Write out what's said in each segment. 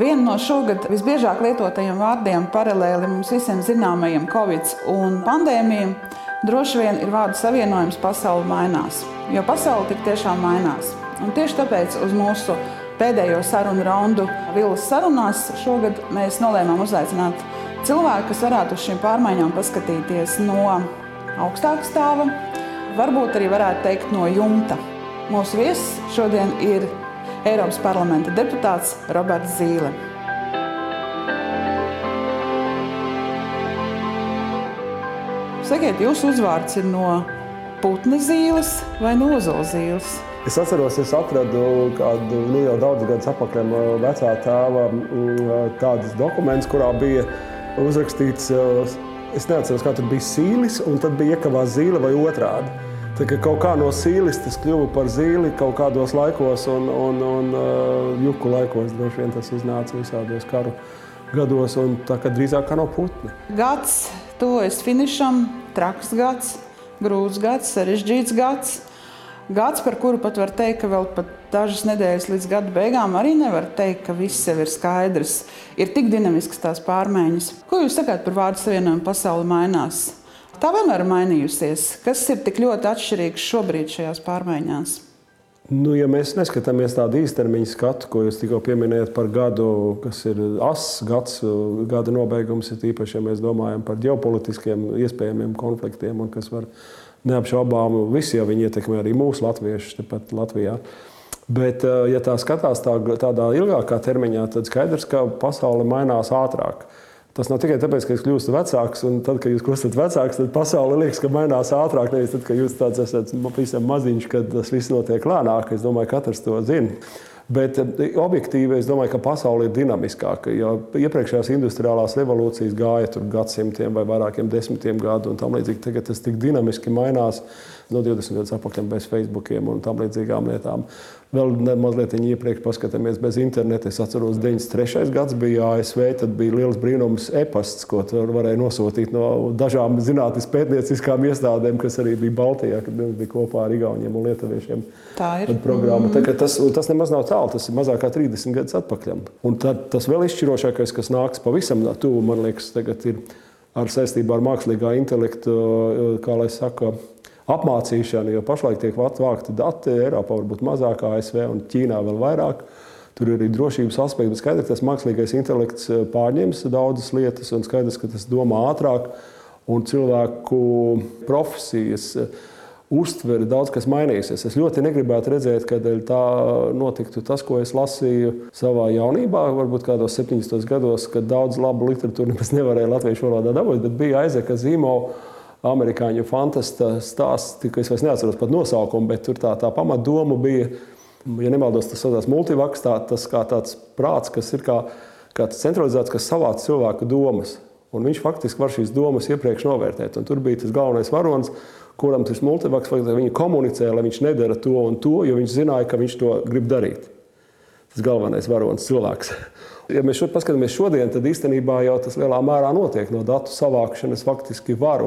Viena no šogad visbiežāk lietotajiem vārdiem paralēli mums visiem zināmajiem Covid un pandēmijam droši vien ir vārdu savienojums pasaule mainās. Jo pasaule tik tiešām mainās. Un tieši tāpēc uz mūsu pēdējo sarunu raundu Vilas sarunās šogad mēs nolēmām uzaicināt cilvēku, kas varētu uz šīm pārmaiņām paskatīties no augstāka stāva, varbūt arī varētu teikt no jumta. Mūsu viesis šodien ir Eiropas parlamenta deputāts Roberts Zīle. Sakiet, jūsu uzvārds ir no putna zīles vai no ozola zīles? Es atceros, es atradu kādu nu, jau daudz gadus atpakaļ vecā tēva tādus dokumentus, kurā bija uzrakstīts, es neatceros, kā tur bija sīlis, un tad bija iekavās zīle vai otrādi. Tā kā kaut kā no sīlis tas kļuva par zīli kaut kādos laikos, un, un, un uh, juku laikos droši vien tas iznāca visādos karu gados, un tā kā drīzāk kā no putna. Gads tuvojas finišam, traks gads, grūts gads, sarežģīts gads. Gads, par kuru pat var teikt, ka vēl pat dažas nedēļas līdz gada beigām arī nevar teikt, ka viss jau ir skaidrs. Ir tik dinamiskas tās pārmaiņas. Ko jūs sakāt par vārdu savienojumu pasauli mainās? Tā vienmēr ir mainījusies. Kas ir tik ļoti atšķirīgs šobrīd šajās pārmaiņās? Nu, ja mēs neskatāmies tādu īstermiņa skatu, ko jūs tikko pieminējāt par gadu, kas ir ass gads, gada nobeigums, ir īpaši, ja mēs domājam par ģeopolitiskiem iespējamiem konfliktiem, un kas var neapšaubām visi jau viņi ietekmē arī mūsu latviešus tepat Latvijā. Bet, eh, ja tā skatās tā, tādā ilgākā termiņā, tad skaidrs, ka pasaule mainās ātrāk. Tas nav tikai tāpēc, ka jūs kļūstat vecāks, un tad, kad jūs kļūstat vecāks, tad pasaule liekas, ka mainās ātrāk. Nevis tad, kad jūs tāds esat pavisam maziņš, kad tas viss notiek lēnāk. Es domāju, ka katrs to zina. Bet eh, objektīvi es domāju, ka pasaule ir dinamiskāka. Jo iepriekšējās industriālās revolūcijas gāja tur gadsimtiem vai vairākiem desmitiem gadu, un tam līdzīgi tagad tas tik dinamiski mainās no 20 gadus atpakaļ bez Facebookiem un tam līdzīgām lietām. Vēl mazliet iepriekš paskatāmies bez interneta. Es atceros, 93. gads bija ASV, tad bija liels brīnums e-pasts, ko tur varēja nosūtīt no dažām zinātnes pētnieciskām iestādēm, kas arī bija Baltijā, kad bija kopā ar Igauniem un Lietuviešiem. Tā ir. Programma. Mm. Tā, tas, tas nemaz nav tālu, tas ir mazāk kā 30 gadus atpakaļ. Un tad tas vēl izšķirošākais, kas nāks pavisam tuvu, man liekas, tagad ir ar saistībā ar mākslīgā intelektu, kā lai saka, apmācīšanu, jo pašlaik tiek vākti dati Eiropā, varbūt mazāk, ASV un Ķīnā vēl vairāk. Tur ir arī drošības aspekti, bet skaidrs, ka tas mākslīgais intelekts eh, pārņems daudzas lietas, un skaidrs, ka tas domā ātrāk, un cilvēku profesijas eh, uztvere daudz kas mainīsies. Es ļoti negribētu redzēt, ka tā notiktu tas, ko es lasīju savā jaunībā, varbūt kādos 70 gados, kad daudz labu literatūru nemaz nevarēja latviešu valodā dabūt, bet bija Aizeka Zīmova amerikāņu fantasta stāsts, ka es vairs neatceros pat nosaukumu, bet tur tā, tā pamatdoma bija, ja nemaldos, tas saucās multivaks, tā, tas kā tāds prāts, kas ir kā, kā centralizēts, kas savāc cilvēku domas. Un viņš faktiski var šīs domas iepriekš novērtēt. Un tur bija tas galvenais varonis, kuram tas multivaks, viņi komunicē, lai viņš nedara to un to, jo viņš zināja, ka viņš to grib darīt. Tas galvenais varonis cilvēks. Ja mēs šodien paskatāmies šodien, tad īstenībā jau tas lielā mērā notiek no datu savākšanas faktiski var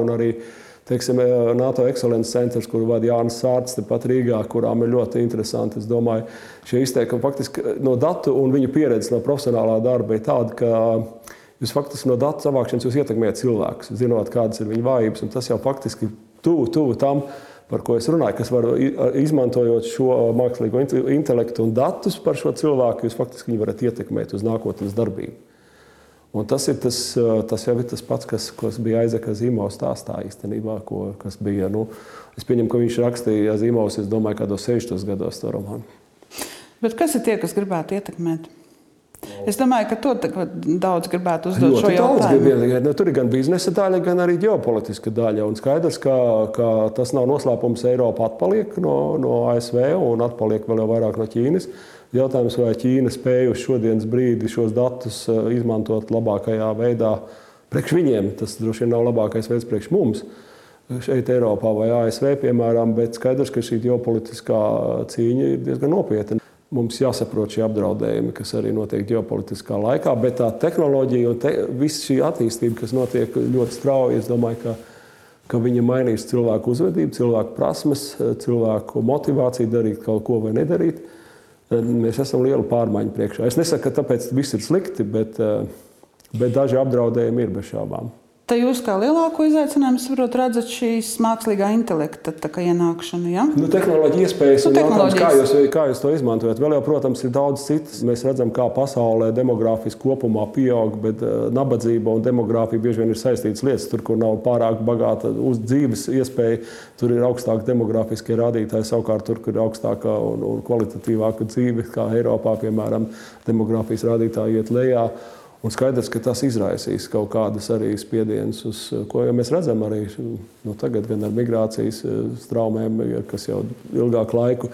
teiksim, NATO ekscelences centrs, kuru vada Jānis Sārts, tepat Rīgā, kurām ir ļoti interesanti. Es domāju, šie izteikumi faktiski no datu un viņu pieredzes no profesionālā darba ir tāda, ka jūs faktiski no datu savākšanas ietekmējat cilvēkus, zinot, kādas ir viņu vājības, tas jau faktiski tuvu, tuvu tam, par ko es runāju, kas var izmantojot šo mākslīgo intelektu un datus par šo cilvēku, jūs faktiski viņu varat ietekmēt uz nākotnes darbību. Un tas, ir tas, tas jau ir tas pats, kas, kas bija Aizeka Zīmovs stāstā īstenībā, ko, kas bija. Nu, es pieņemu, ka viņš rakstīja Zīmovs, es domāju, kādos 60 gados to romānu. Bet kas ir tie, kas gribētu ietekmēt? Es domāju, ka to daudz gribētu uzdot šo jautājumu. Nu, tur ir gan biznesa daļa, gan arī ģeopolitiska daļa. Un skaidrs, ka, ka tas nav noslēpums. Eiropa atpaliek no, no ASV un atpaliek vēl vairāk no Ķīnas. Jautājums, vai Ķīna spēj uz šodienas brīdi šos datus eh, izmantot labākajā veidā priekš viņiem. Tas droši vien nav labākais veids priekš mums šeit, Eiropā vai ASV, piemēram, bet skaidrs, ka šī ģeopolitiskā cīņa ir diezgan nopietna mums jāsaprot šie apdraudējumi, kas arī notiek ģeopolitiskā laikā, bet tā tehnoloģija un te, visa šī attīstība, kas notiek ļoti strauji, es domāju, ka, ka viņa mainīs cilvēku uzvedību, cilvēku prasmes, cilvēku motivāciju darīt kaut ko vai nedarīt. Mēs esam lielu pārmaiņu priekšā. Es nesaku, ka tāpēc viss ir slikti, bet, bet daži apdraudējumi ir bez šaubām. Te jūs kā lielāko izaicinājumu saprot, redzat šīs mākslīgā intelekta ienākšanu. Ja? Nu, tehnoloģija iespējas nu, un jautājums, kā jūs, kā jūs to izmantojat. Vēl jau, protams, ir daudz citas. Mēs redzam, kā pasaulē demogrāfiski kopumā pieaug, bet uh, nabadzība un demogrāfija bieži vien ir saistītas lietas. Tur, kur nav pārāk bagāta uz dzīves iespēja, tur ir augstāki demogrāfiskie rādītāji. Savukārt, tur, kur ir augstākā un, un kvalitatīvāka dzīve, kā Eiropā, piemēram, demogrāfijas rādītāji iet lejā. Un skaidrs, ka tas izraisīs kaut kādas arī spiedienas, uz ko jau mēs redzam arī nu, tagad, gan ar migrācijas eh, straumēm, kas jau ilgāku laiku.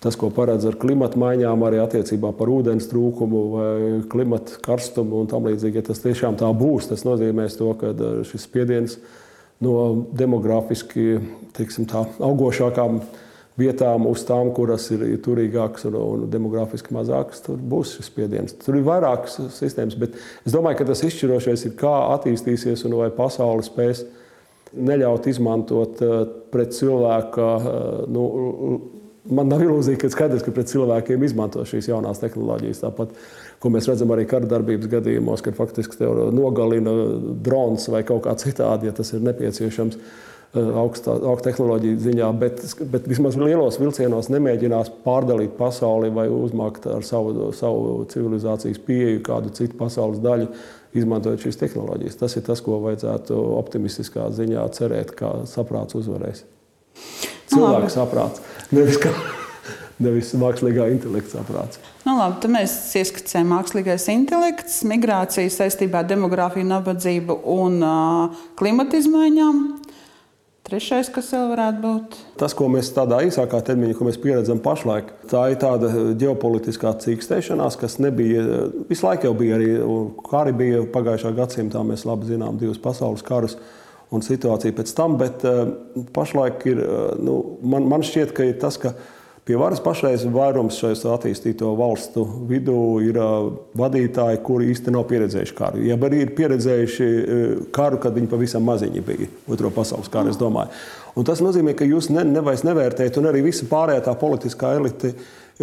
Tas, ko paredz ar klimatu maiņām, arī attiecībā par ūdens trūkumu vai klimatu karstumu un tam līdzīgi. Ja tas tiešām tā būs, tas nozīmēs to, ka eh, šis spiediens no demografiski tā, augošākām vietām, uz tām, kuras ir turīgākas un, un demogrāfiski mazākas, tur būs šis spiediens. Tur ir vairākas sistēmas, bet es domāju, ka tas izšķirošais ir, kā attīstīsies un vai pasaule spēs neļaut izmantot eh, pret cilvēku. Eh, nu, man nav ilūzija, ka skaidrs, ka pret cilvēkiem izmanto šīs jaunās tehnoloģijas. Tāpat, ko mēs redzam arī kara darbības gadījumos, kad faktiski nogalina drons vai kaut kā citādi, ja tas ir nepieciešams augstā, augstā tehnoloģija ziņā, bet, bet vismaz lielos vilcienos nemēģinās pārdalīt pasauli vai uzmākt ar savu, savu civilizācijas pieeju kādu citu pasaules daļu, izmantojot šīs tehnoloģijas. Tas ir tas, ko vajadzētu optimistiskā ziņā cerēt, ka saprāts uzvarēs. Cilvēks saprāts. Nevis, kā, nevis mākslīgā intelekta saprāts. Nu, labi, tad mēs ieskicējam mākslīgais intelekts, migrāciju saistībā ar demogrāfiju, nabadzību un uh, klimata izmaiņām. Trešais, kas vēl varētu būt? Tas, ko mēs tādā īsākā termiņā, ko mēs pieredzam pašlaik, tā ir tāda ģeopolitiskā cīkstēšanās, kas nebija visu laiku jau bija arī, kā arī bija pagājušā gadsimtā. Mēs labi zinām divus pasaules karus un situāciju pēc tam, bet uh, pašlaik ir, nu, man, man šķiet, ka ir tas, ka Pie varas pašreiz vairums šajos attīstīto valstu vidū ir vadītāji, kuri īsti nav pieredzējuši karu. Ja arī ir pieredzējuši karu, kad viņi pavisam maziņi bija Otro pasaules karu, es domāju. Un tas nozīmē, ka jūs ne, nevairs nevērtējat, un arī visa pārējā tā politiskā elite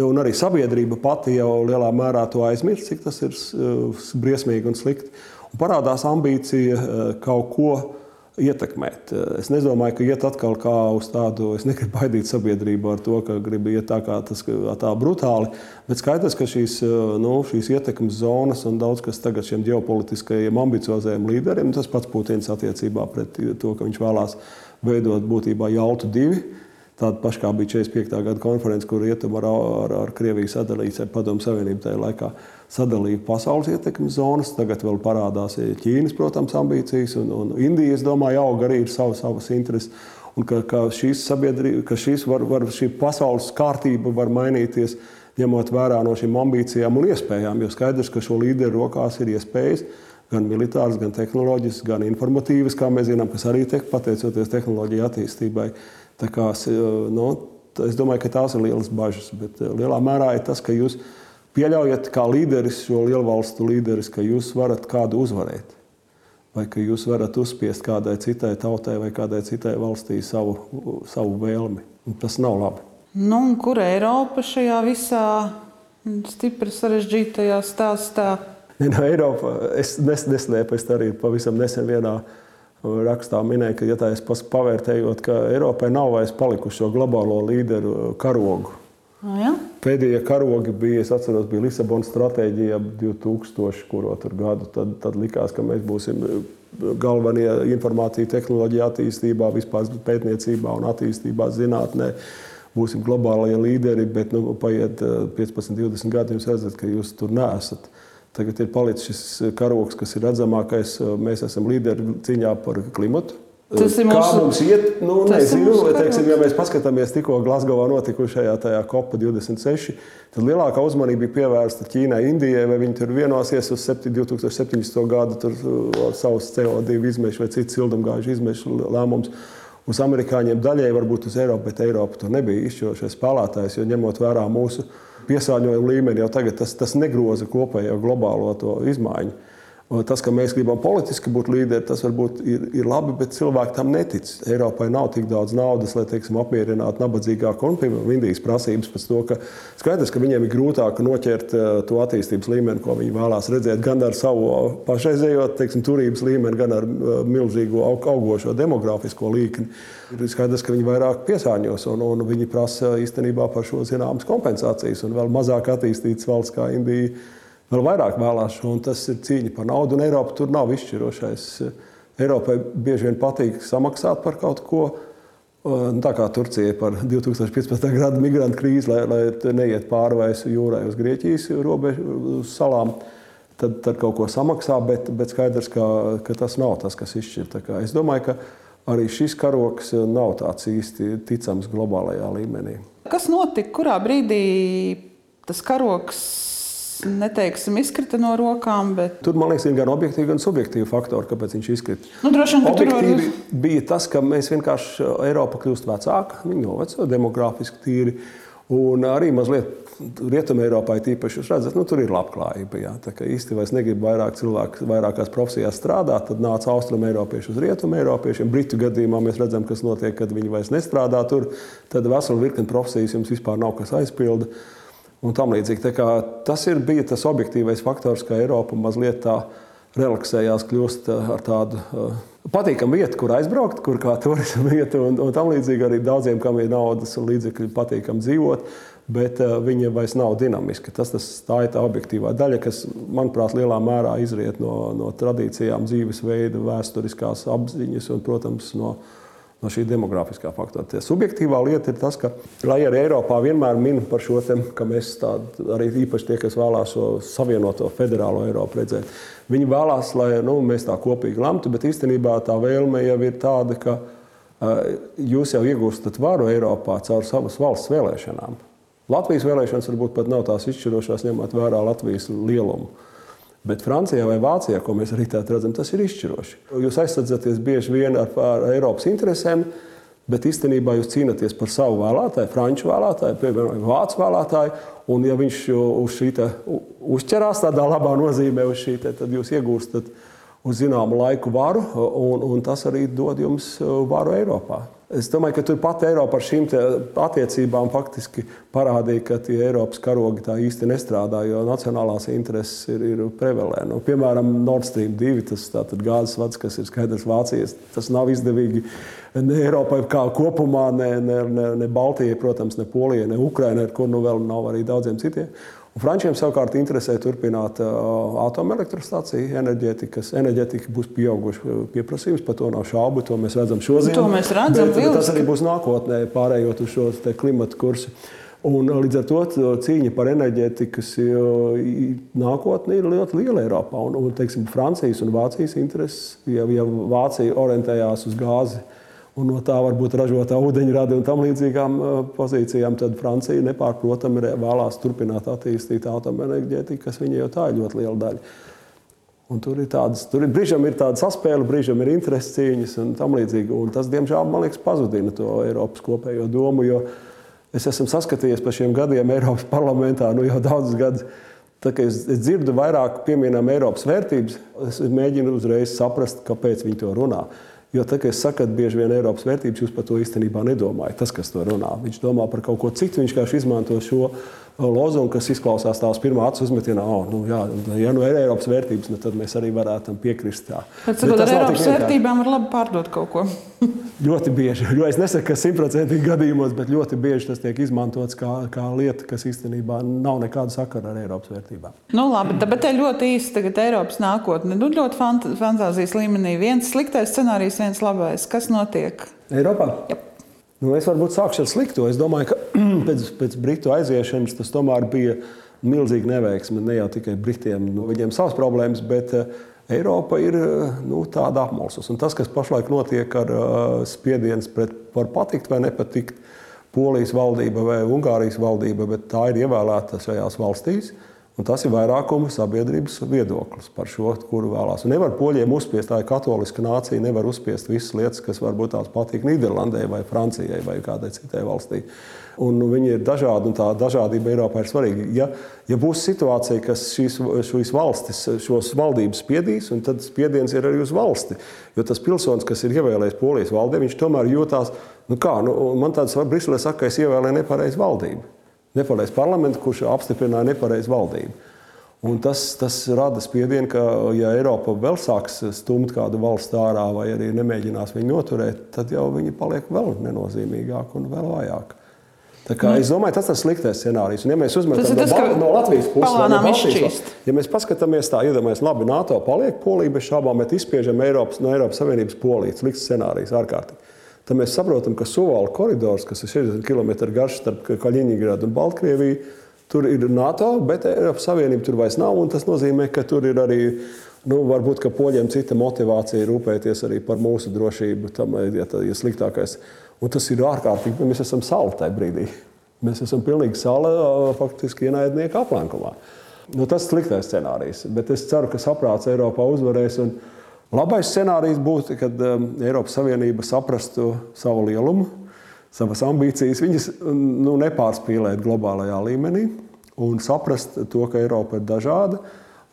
un arī sabiedrība pati jau lielā mērā to aizmirst, cik tas ir briesmīgi un slikti. Un parādās ambīcija kaut ko ietekmēt. Es nedomāju, ka iet atkal kā uz tādu, es negribu baidīt sabiedrību ar to, ka gribu iet tā kā tas tā brutāli, bet skaidrs, ka šīs, nu, šīs ietekmes zonas un daudz kas tagad šiem ģeopolitiskajiem ambiciozajiem līderiem, tas pats Putins attiecībā pret to, ka viņš vēlās veidot būtībā jautu divi Tāda paša kā bija 45. gada konference, kur rietumu ar, ar, ar Krieviju sadalīja Padomu Savienību tajā laikā. Sadalīja pasaules ietekmes zonas, tagad vēl parādās Ķīnas, protams, ambīcijas, un, un Indija, es domāju, aug arī ir savas, savas intereses. Un ka, ka šīs sabiedrības, ka šīs var, var, šī pasaules kārtība var mainīties, ņemot vērā no šīm ambīcijām un iespējām. Jo skaidrs, ka šo līderu rokās ir iespējas gan militāras, gan tehnoloģiskas, gan informatīvas, kā mēs zinām, kas arī tiek pateicoties tehnoloģiju attīstībai. Tā kā, nu, es domāju, ka tās ir lielas bažas, bet lielā mērā ir tas, ka jūs pieļaujat kā līderis, šo lielu valstu līderis, ka jūs varat kādu uzvarēt. Vai ka jūs varat uzspiest kādai citai tautai vai kādai citai valstī savu, savu vēlmi. Un tas nav labi. Nu, kur Eiropa šajā visā stipri sarežģītajā stāstā? Ne, no Eiropa, es nes, neslēpu, es arī pavisam nesen vienā rakstā minēja, ka, ja tā es pavērtējot, ka Eiropai nav vairs palikuši šo globālo līderu karogu. Oh, ja? Pēdējie karogi bija, es atceros, bija Lisabonas stratēģija 2000, kuro tur gadu. Tad, tad likās, ka mēs būsim galvenie informāciju tehnoloģiju attīstībā, vispār pētniecībā un attīstībā, zinātnē. Būsim globālajie līderi, bet nu, paiet 15, 20 gadi, jūs redzat, ka jūs tur neesat. Tagad ir palicis šis karoks, kas ir redzamākais. Mēs esam līderi cīņā par klimatu. Tas ir mūsu... Mums iet, nu, nezinu, teiksim, ja mēs paskatāmies tikko Glasgowā notikušajā tajā COP 26, tad lielākā uzmanība bija pievērsta Ķīnai, Indijai, vai viņi tur vienosies uz 2017. gadu tur, savus CO2 izmešu vai citu siltumgāžu izmešu lēmumus. Uz amerikāņiem daļai varbūt uz Eiropu, bet Eiropa tur nebija izšķirošais spēlētājs, jo ņemot vērā mūsu piesārņojuma līmeni, jau tagad tas, tas negroza kopējo globālo izmaiņu. Tas, ka mēs gribam politiski būt līderi, tas varbūt ir, ir labi, bet cilvēki tam netic. Eiropai nav tik daudz naudas, lai teiksim, apmierinātu nabadzīgāko un, piemēram, Indijas prasības pēc to, ka skaidrs, ka viņiem ir grūtāk noķert eh, to attīstības līmeni, ko viņi vēlās redzēt, gan ar savu pašreizējo teiksim, turības līmeni, gan ar eh, milzīgo augošo demografisko līkni. Ir skaidrs, ka viņi vairāk piesārņos, un, un viņi prasa īstenībā par šo zināmas kompensācijas, un vēl mazāk attīstītas valsts kā Indija vēl vairāk vēlās šo, un tas ir cīņa par naudu. Un Eiropa tur nav izšķirošais. Eiropai bieži vien patīk samaksāt par kaut ko. Tā kā Turcija par 2015. gada migrantu krīzi, lai, lai neiet pāri vairs jūrai uz Grieķijas robežu salām, tad, tad kaut ko samaksā, bet, bet skaidrs, ka, ka tas nav tas, kas izšķir. Es domāju, ka arī šis karoks nav tāds īsti ticams globālajā līmenī. Kas notika? Kurā brīdī tas karoks neteiksim, izkrita no rokām. Bet... Tur, man liekas, ir gan objektīvi, gan subjektīvi faktori, kāpēc viņš izkrita. Nu, droši objektīvi var... bija tas, ka mēs vienkārši Eiropa kļūst vecāka, viņa noveco demogrāfiski tīri. Un arī mazliet Rietumē Eiropā ir īpaši, jūs redzat, nu, tur ir labklājība. Jā. Tā kā īsti vairs negrib vairāk cilvēku vairākās profesijās strādāt, tad nāca austrumu eiropieši uz rietumu eiropiešiem. Britu gadījumā mēs redzam, kas notiek, kad viņi vairs nestrādā tur. Tad vesela virkne profesijas jums vispār nav kas aizpilda un tam līdzīgi. Tas ir bija tas objektīvais faktors, ka Eiropa mazliet tā relaksējās, kļūst eh, ar tādu uh, patīkamu vietu, kur aizbraukt, kur kā turisma vieta, un, un tam līdzīgi arī daudziem, kam ir naudas un līdzekļi, patīkami dzīvot. Bet uh, viņa vairs nav dinamiska. Tas, tas tā ir tā objektīvā daļa, kas, manuprāt, lielā mērā izriet no, no tradīcijām, dzīvesveida, vēsturiskās apziņas un, protams, no, uh, no šī demografiskā faktora. Tie subjektīvā lieta ir tas, ka, lai arī Eiropā vienmēr min par šo te, ka mēs tādu, arī īpaši tie, kas vēlās šo savienoto federālo Eiropu redzēt, viņi vēlās, lai nu, mēs tā kopīgi lemtu, bet īstenībā tā vēlme jau ir tāda, ka uh, jūs jau iegūstat varu Eiropā caur savas valsts vēlēšanām. Latvijas vēlēšanas varbūt pat nav tās izšķirošās, ņemot vērā Latvijas lielumu. Bet Francijā vai Vācijā, ko mēs arī tādā redzam, tas ir izšķiroši. Jūs aizsardzaties bieži vien ar, ar Eiropas interesēm, bet īstenībā jūs cīnāties par savu vēlētāju, franču vēlētāju, piemēram, vācu vēlētāju. Un, ja viņš uz šī uzķerās tādā labā nozīmē, te, tad jūs iegūstat uz zināmu laiku varu, un, un tas arī dod jums varu Eiropā. Es domāju, ka tur pat Eiropa ar šīm attiecībām faktiski parādīja, ka tie Eiropas karogi tā īsti nestrādā, jo nacionālās intereses ir, ir prevalē. Nu, piemēram, Nord Stream 2, tas gāzes vads, kas ir skaidrs Vācijas, tas nav izdevīgi ne Eiropai kā kopumā, ne, ne, ne, ne Baltijai, protams, ne Polijai, ne Ukrainai, kur nu vēl nav arī daudziem citiem. Un Frančiem savukārt interesē turpināt atomelektrostaciju, enerģētikas. Enerģētika būs pieauguši pieprasījums, par to nav šaubu. To mēs redzam šodien. To mēs redzam. Bet, tas arī būs nākotnē, pārējot uz šo klimatu kursu. Un līdz ar to cīņa par enerģētikas nākotni ir ļoti liela Eiropā. Un, un, teiksim, Francijas un Vācijas intereses, ja, ja Vācija orientējās uz gāzi, un no tā varbūt ražotā ūdeņrada un tam līdzīgām uh, pozīcijām, tad Francija nepārprotami vēlās turpināt attīstīt atomenerģētiku, kas viņai jau tā ir ļoti liela daļa. Un tur ir tādas, tur ir brīžam ir tāda saspēle, brīžam ir intereses cīņas un tam līdzīgi. Un tas, diemžēl, man liekas, pazudina to Eiropas kopējo domu, jo es esmu saskatījies pa šiem gadiem Eiropas parlamentā nu jau daudzus gadus. Tā, es, es dzirdu vairāk pieminām Eiropas vērtības, es mēģinu uzreiz saprast, kāpēc viņi to runā. Jo tā, kad es saku, bieži vien Eiropas vērtības jūs par to īstenībā nedomājat. Tas, kas to runā, viņš domā par kaut ko citu, viņš vienkārši izmanto šo lozungu, kas izklausās tās pirmā acu uzmetienā, oh, nu, jā, ja nu ir Eiropas vērtības, nu, tad mēs arī varētu tam piekrist. Bet, sakot, ar Eiropas vērtībām var labi pārdot kaut ko. ļoti bieži, jo es nesaku, ka simtprocentīgi gadījumos, bet ļoti bieži tas tiek izmantots kā, kā lieta, kas īstenībā nav nekāda sakara ar Eiropas vērtībām. Nu, labi, bet te ļoti īsti tagad Eiropas nākotne. Nu, ļoti fant fantāzijas līmenī. Viens sliktais scenārijs, viens labais. Kas notiek? Eiropā? Jep. Nu, es varbūt sākšu ar slikto. Es domāju, ka pēc, pēc Britu aiziešanas tas tomēr bija milzīga neveiksme. Ne jau tikai Britiem, nu, viņiem savas problēmas, bet uh, Eiropa ir uh, nu, tāda apmalsus. Un tas, kas pašlaik notiek ar uh, spiedienu pret var patikt vai nepatikt Polijas valdība vai Ungārijas valdība, bet tā ir ievēlēta šajās valstīs. Un tas ir vairākuma sabiedrības viedoklis par šo, kuru vēlās. Un nevar poļiem uzspiest, tā ir katoliska nācija, nevar uzspiest visas lietas, kas varbūt tās patīk Nīderlandē vai Francijai vai kādai citai valstī. Un viņi ir dažādi, un tā dažādība Eiropā ir svarīga. Ja, ja būs situācija, ka šīs, šīs valstis, šos valdības spiedīs, tad spiediens ir arī uz valsti. Jo tas pilsonis, kas ir ievēlējis polijas valdē, viņš tomēr jūtās, nu kā, nu, man tāds Briselē saka, ka es ievēlēju nepareizu valdību nepareizu parlamentu, kurš apstiprināja nepareizu valdību. Un tas, tas rada spiedienu, ka, ja Eiropa vēl sāks stumt kādu valstu ārā vai arī nemēģinās viņu noturēt, tad jau viņi paliek vēl nenozīmīgāki un vēl vājāki. Tā kā, mm. Es domāju, tas ir sliktais scenārijs. Un, ja mēs uzmetam tas, no, no Latvijas puses, no Baltijas, ja mēs paskatāmies tā, iedomājamies, labi, NATO paliek polija bez šābām, bet izspiežam Eiropas, no Eiropas Savienības poliju. Slikts scenārijs ārkārtīgi tad mēs saprotam, ka Suvāla koridors, kas ir 60 km garš starp Kaļiņģerādu un Baltkrieviju, tur ir NATO, bet Eiropas Savienība tur vairs nav. Tas nozīmē, ka tur ir arī. Nu, varbūt, poļiem cita motivācija rūpēties arī par mūsu drošību, tam ir ja, ja sliktākais. Un tas ir ārkārtīgi, mēs esam sāli tajā brīdī. Mēs esam pilnīgi sāli, faktiski ienaidnieka aplenkumā. Nu, tas ir sliktais scenārijs, bet es ceru, ka saprāts Eiropā uzvarēs. Un, Labais scenārijs būtu, kad um, Eiropas Savienība saprastu savu lielumu, savas ambīcijas, viņas nu, nepārspīlēt globālajā līmenī un saprast to, ka Eiropa ir dažāda.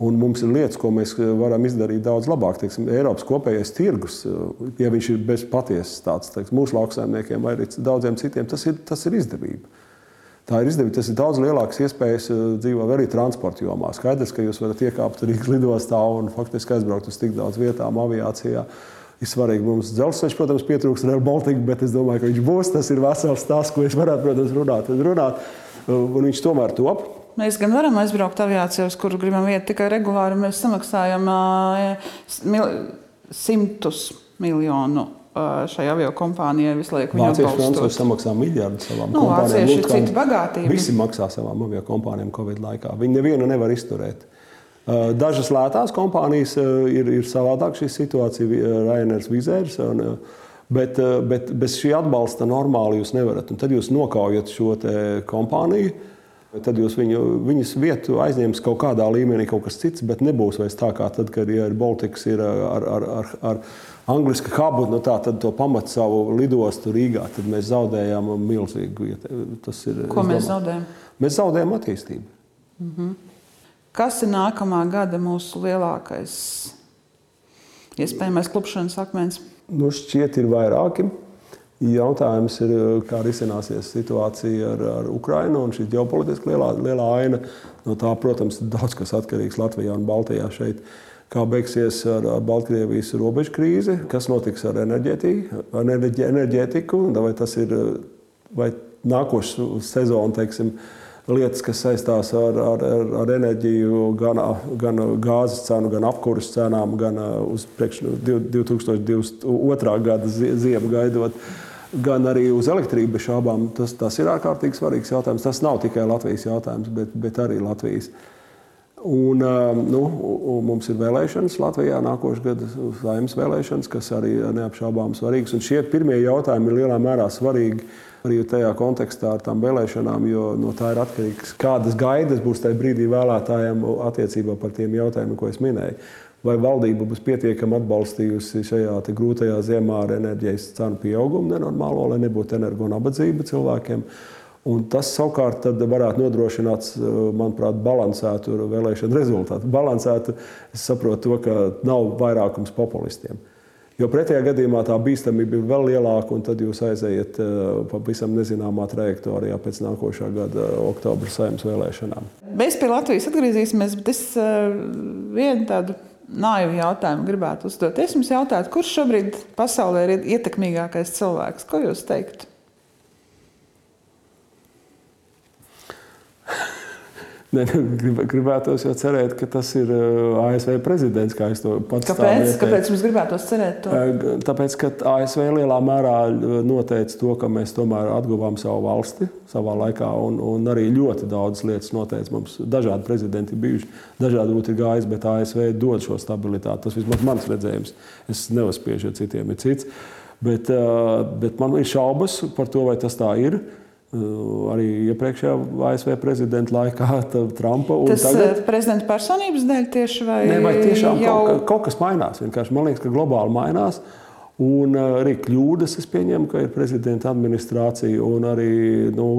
Un mums ir lietas, ko mēs varam izdarīt daudz labāk. Teiksim, Eiropas kopējais tirgus, ja viņš ir bez patiesas tāds, teiksim, mūsu lauksaimniekiem vai daudziem citiem, tas ir, tas ir izdevība. Tā ir izdevība. Tas ir daudz lielāks iespējas eh, dzīvot arī transporta jomā. Skaidrs, ka jūs varat iekāpt Rīgas lidostā un faktiski aizbraukt uz tik daudz vietām aviācijā. Ir svarīgi mums dzelzceļš, protams, pietrūks Rail Baltica, bet es domāju, ka viņš būs. Tas ir vesels stāsts, ko es varētu, protams, runāt. runāt. Un viņš tomēr top. Mēs gan varam aizbraukt aviācijā, uz kuru gribam iet tikai regulāri. Mēs samaksājam uh, mil, simtus miljonu šai avio kompānijai visu laiku. Vācieši Francūzi samaksā miljardus savām nu, kompānijām. Vācieši ir citi bagātība. Visi maksā savām avio kompānijām Covid laikā. Viņi nevienu nevar izturēt. Dažas lētās kompānijas ir, ir savādāk šī situācija, Rainers Vizērs. Bet, bet bez šī atbalsta normāli jūs nevarat. Un tad jūs nokaujat šo kompāniju. Tad jūs viņu, viņas vietu aizņems kaut kādā līmenī, kaut kas cits, bet nebūs vairs tā kā tad, kad ja ir Baltics ir ar, ar, ar, ar angļuiski hubu, nu tā, tad to pamat savu lidostu Rīgā, tad mēs zaudējām milzīgu. Tas ir, Ko mēs domāju, zaudējam? Mēs zaudējam attīstību. Mm -hmm. Kas ir nākamā gada mūsu lielākais iespējamais klupšanas akmens? Nu, šķiet, ir vairāki. Jautājums ir, kā risināsies situācija ar, ar Ukrajinu un šī ģeopolitiski lielā, lielā aina. No tā, protams, daudz kas atkarīgs Latvijā un Baltijā šeit. Uh, kā beigsies ar, Baltkrievijas robežu krīzi, kas notiks ar enerģētiku, ar enerģētiku vai tas ir vai nākošais sezona, teiksim, lietas, kas saistās ar, ar, ar, ar enerģiju, gan, gan gāzes cenu, gan apkurses cenām, gan uz priekš 2022. gada ziemu gaidot. Gan arī uz elektrību bez šābām. Tas, tas ir ārkārtīgi svarīgs jautājums. Tas nav tikai Latvijas jautājums, bet, bet arī Latvijas. Uh, Un, nu, mums ir vēlēšanas Latvijā nākošais gads, saimnes vēlēšanas, kas arī neapšaubām svarīgas. Un šie pirmie jautājumi ir lielā mērā svarīgi arī tajā kontekstā ar tām vēlēšanām, jo no tā ir atkarīgs, kādas gaidas būs tajā brīdī vēlētājiem attiecībā par tiem jautājumiem, ko es minēju. Vai valdība būs pietiekami atbalstījusi šajā grūtajā ziemā ar enerģijas cenu pieaugumu nenormālo, lai nebūtu energo nabadzība cilvēkiem? Un tas savukārt varētu nodrošināt, eh, manuprāt, balansētu vēlēšanu rezultātu. Balansētu, es saprotu, to, ka nav vairākums populistiem. Jo pretējā gadījumā tā bīstamība ir vēl lielāka, un tad jūs aizejat eh, pavisam nezināmā trajektorijā pēc nākošā gada oktobra saimnes vēlēšanām. Mēs pie Latvijas atgriezīsimies, bet es eh, vienu tādu naivu jautājumu gribētu uzdot. Es jums jautātu, kurš šobrīd pasaulē ir ietekmīgākais cilvēks? Ko jūs teiktu? Ne, grib, gribētos jau cerēt, ka tas ir uh, ASV prezidents, kā es to pats Kāpēc? Kāpēc mums gribētos cerēt to? Uh, tāpēc, ka ASV lielā mērā uh, noteica to, ka mēs tomēr atguvām savu valsti savā laikā, un, un arī ļoti daudz lietas noteica. Mums dažādi prezidenti bijuši, dažādi būtu gājis, bet ASV dod šo stabilitāti. Tas vismaz mans redzējums. Es neuzspiežu, ja citiem ir cits. Bet, bet man ir šaubas par to, vai tas tā ir. Arī iepriekšējā ASV prezidenta laikā, Trumpa. Tas tagad... prezidenta personības dēļ tieši vai? Nē, vai tiešām jau... kaut, kaut kas mainās. Vienkārši man liekas, ka globāli mainās. Un arī kļūdas, es pieņemu, ka ir prezidenta administrācija un arī. Nu,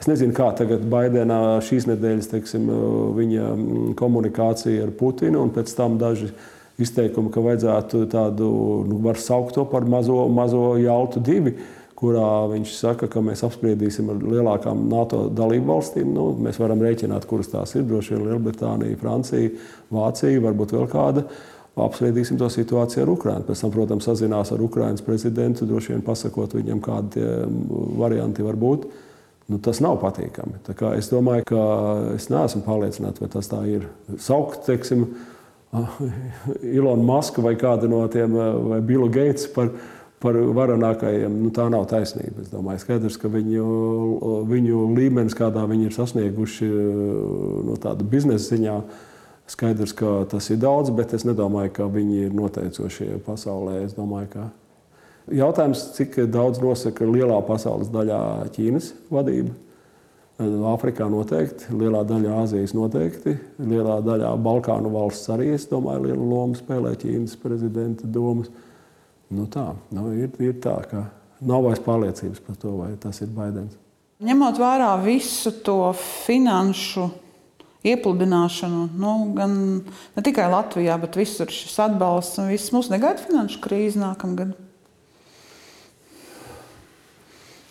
Es nezinu, kā tagad Baidenā šīs nedēļas teiksim, viņa mm, komunikācija ar Putinu un pēc tam daži izteikumi, ka vajadzētu tādu, nu, var saukt to par mazo, mazo jautu divi, kurā viņš saka, ka mēs apspriedīsim ar lielākām NATO dalību valstīm. Nu, mēs varam rēķināt, kuras tās ir. Droši vien Lielbritānija, Francija, Vācija, varbūt vēl kāda. Apspriedīsim to situāciju ar Ukrajinu. Pēc tam, protams, sazinās ar Ukraiņas prezidentu, droši vien pasakot viņam, kādi varianti var būt nu, tas nav patīkami. Es domāju, ka es neesmu pārliecināts, vai tas tā ir. Saukt, teiksim, Ilonu Masku vai kādu no tiem, vai Billu Geitsu par, par varenākajiem, nu, tā nav taisnība. Es domāju, skaidrs, ka viņu, viņu līmenis, kādā viņi ir sasnieguši no tāda biznesa ziņā, skaidrs, ka tas ir daudz, bet es nedomāju, ka viņi ir noteicošie pasaulē. Es domāju, ka Jautājums, cik daudz nosaka lielā pasaules daļā Ķīnas vadība. Āfrikā noteikti, lielā daļā Āzijas noteikti, lielā daļā Balkānu valsts arī, es domāju, lielu lomu spēlē Ķīnas prezidenta domas. Nu tā, nu ir, ir tā, ka nav vairs pārliecības par to, vai tas ir Baidens. Ņemot vērā visu to finanšu iepludināšanu, nu, gan ne tikai Latvijā, bet visur šis atbalsts un viss mūs negaida finanšu krīze nākamgad. Nu,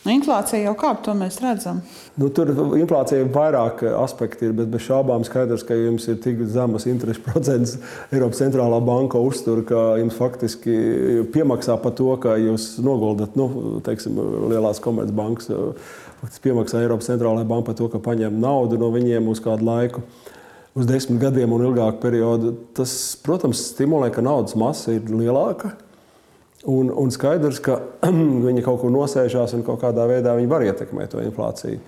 inflācija jau kāp, to mēs redzam. Nu, tur inflācija ir vairāk aspekti, ir, bet bez šābām skaidrs, ka jums ir tik zemas interesu procents. Eiropas centrālā banka uztur, ka jums faktiski piemaksā par to, ka jūs noguldat nu, teiksim, lielās komercbankas. Faktiski piemaksā Eiropas centrālajā banka par to, ka paņem naudu no viņiem uz kādu laiku. Uz desmit gadiem un ilgāku periodu. Tas, protams, stimulē, ka naudas masa ir lielāka. Un, un skaidrs, ka viņi kaut kur nosēžās un kaut kādā veidā var ietekmēt to inflāciju.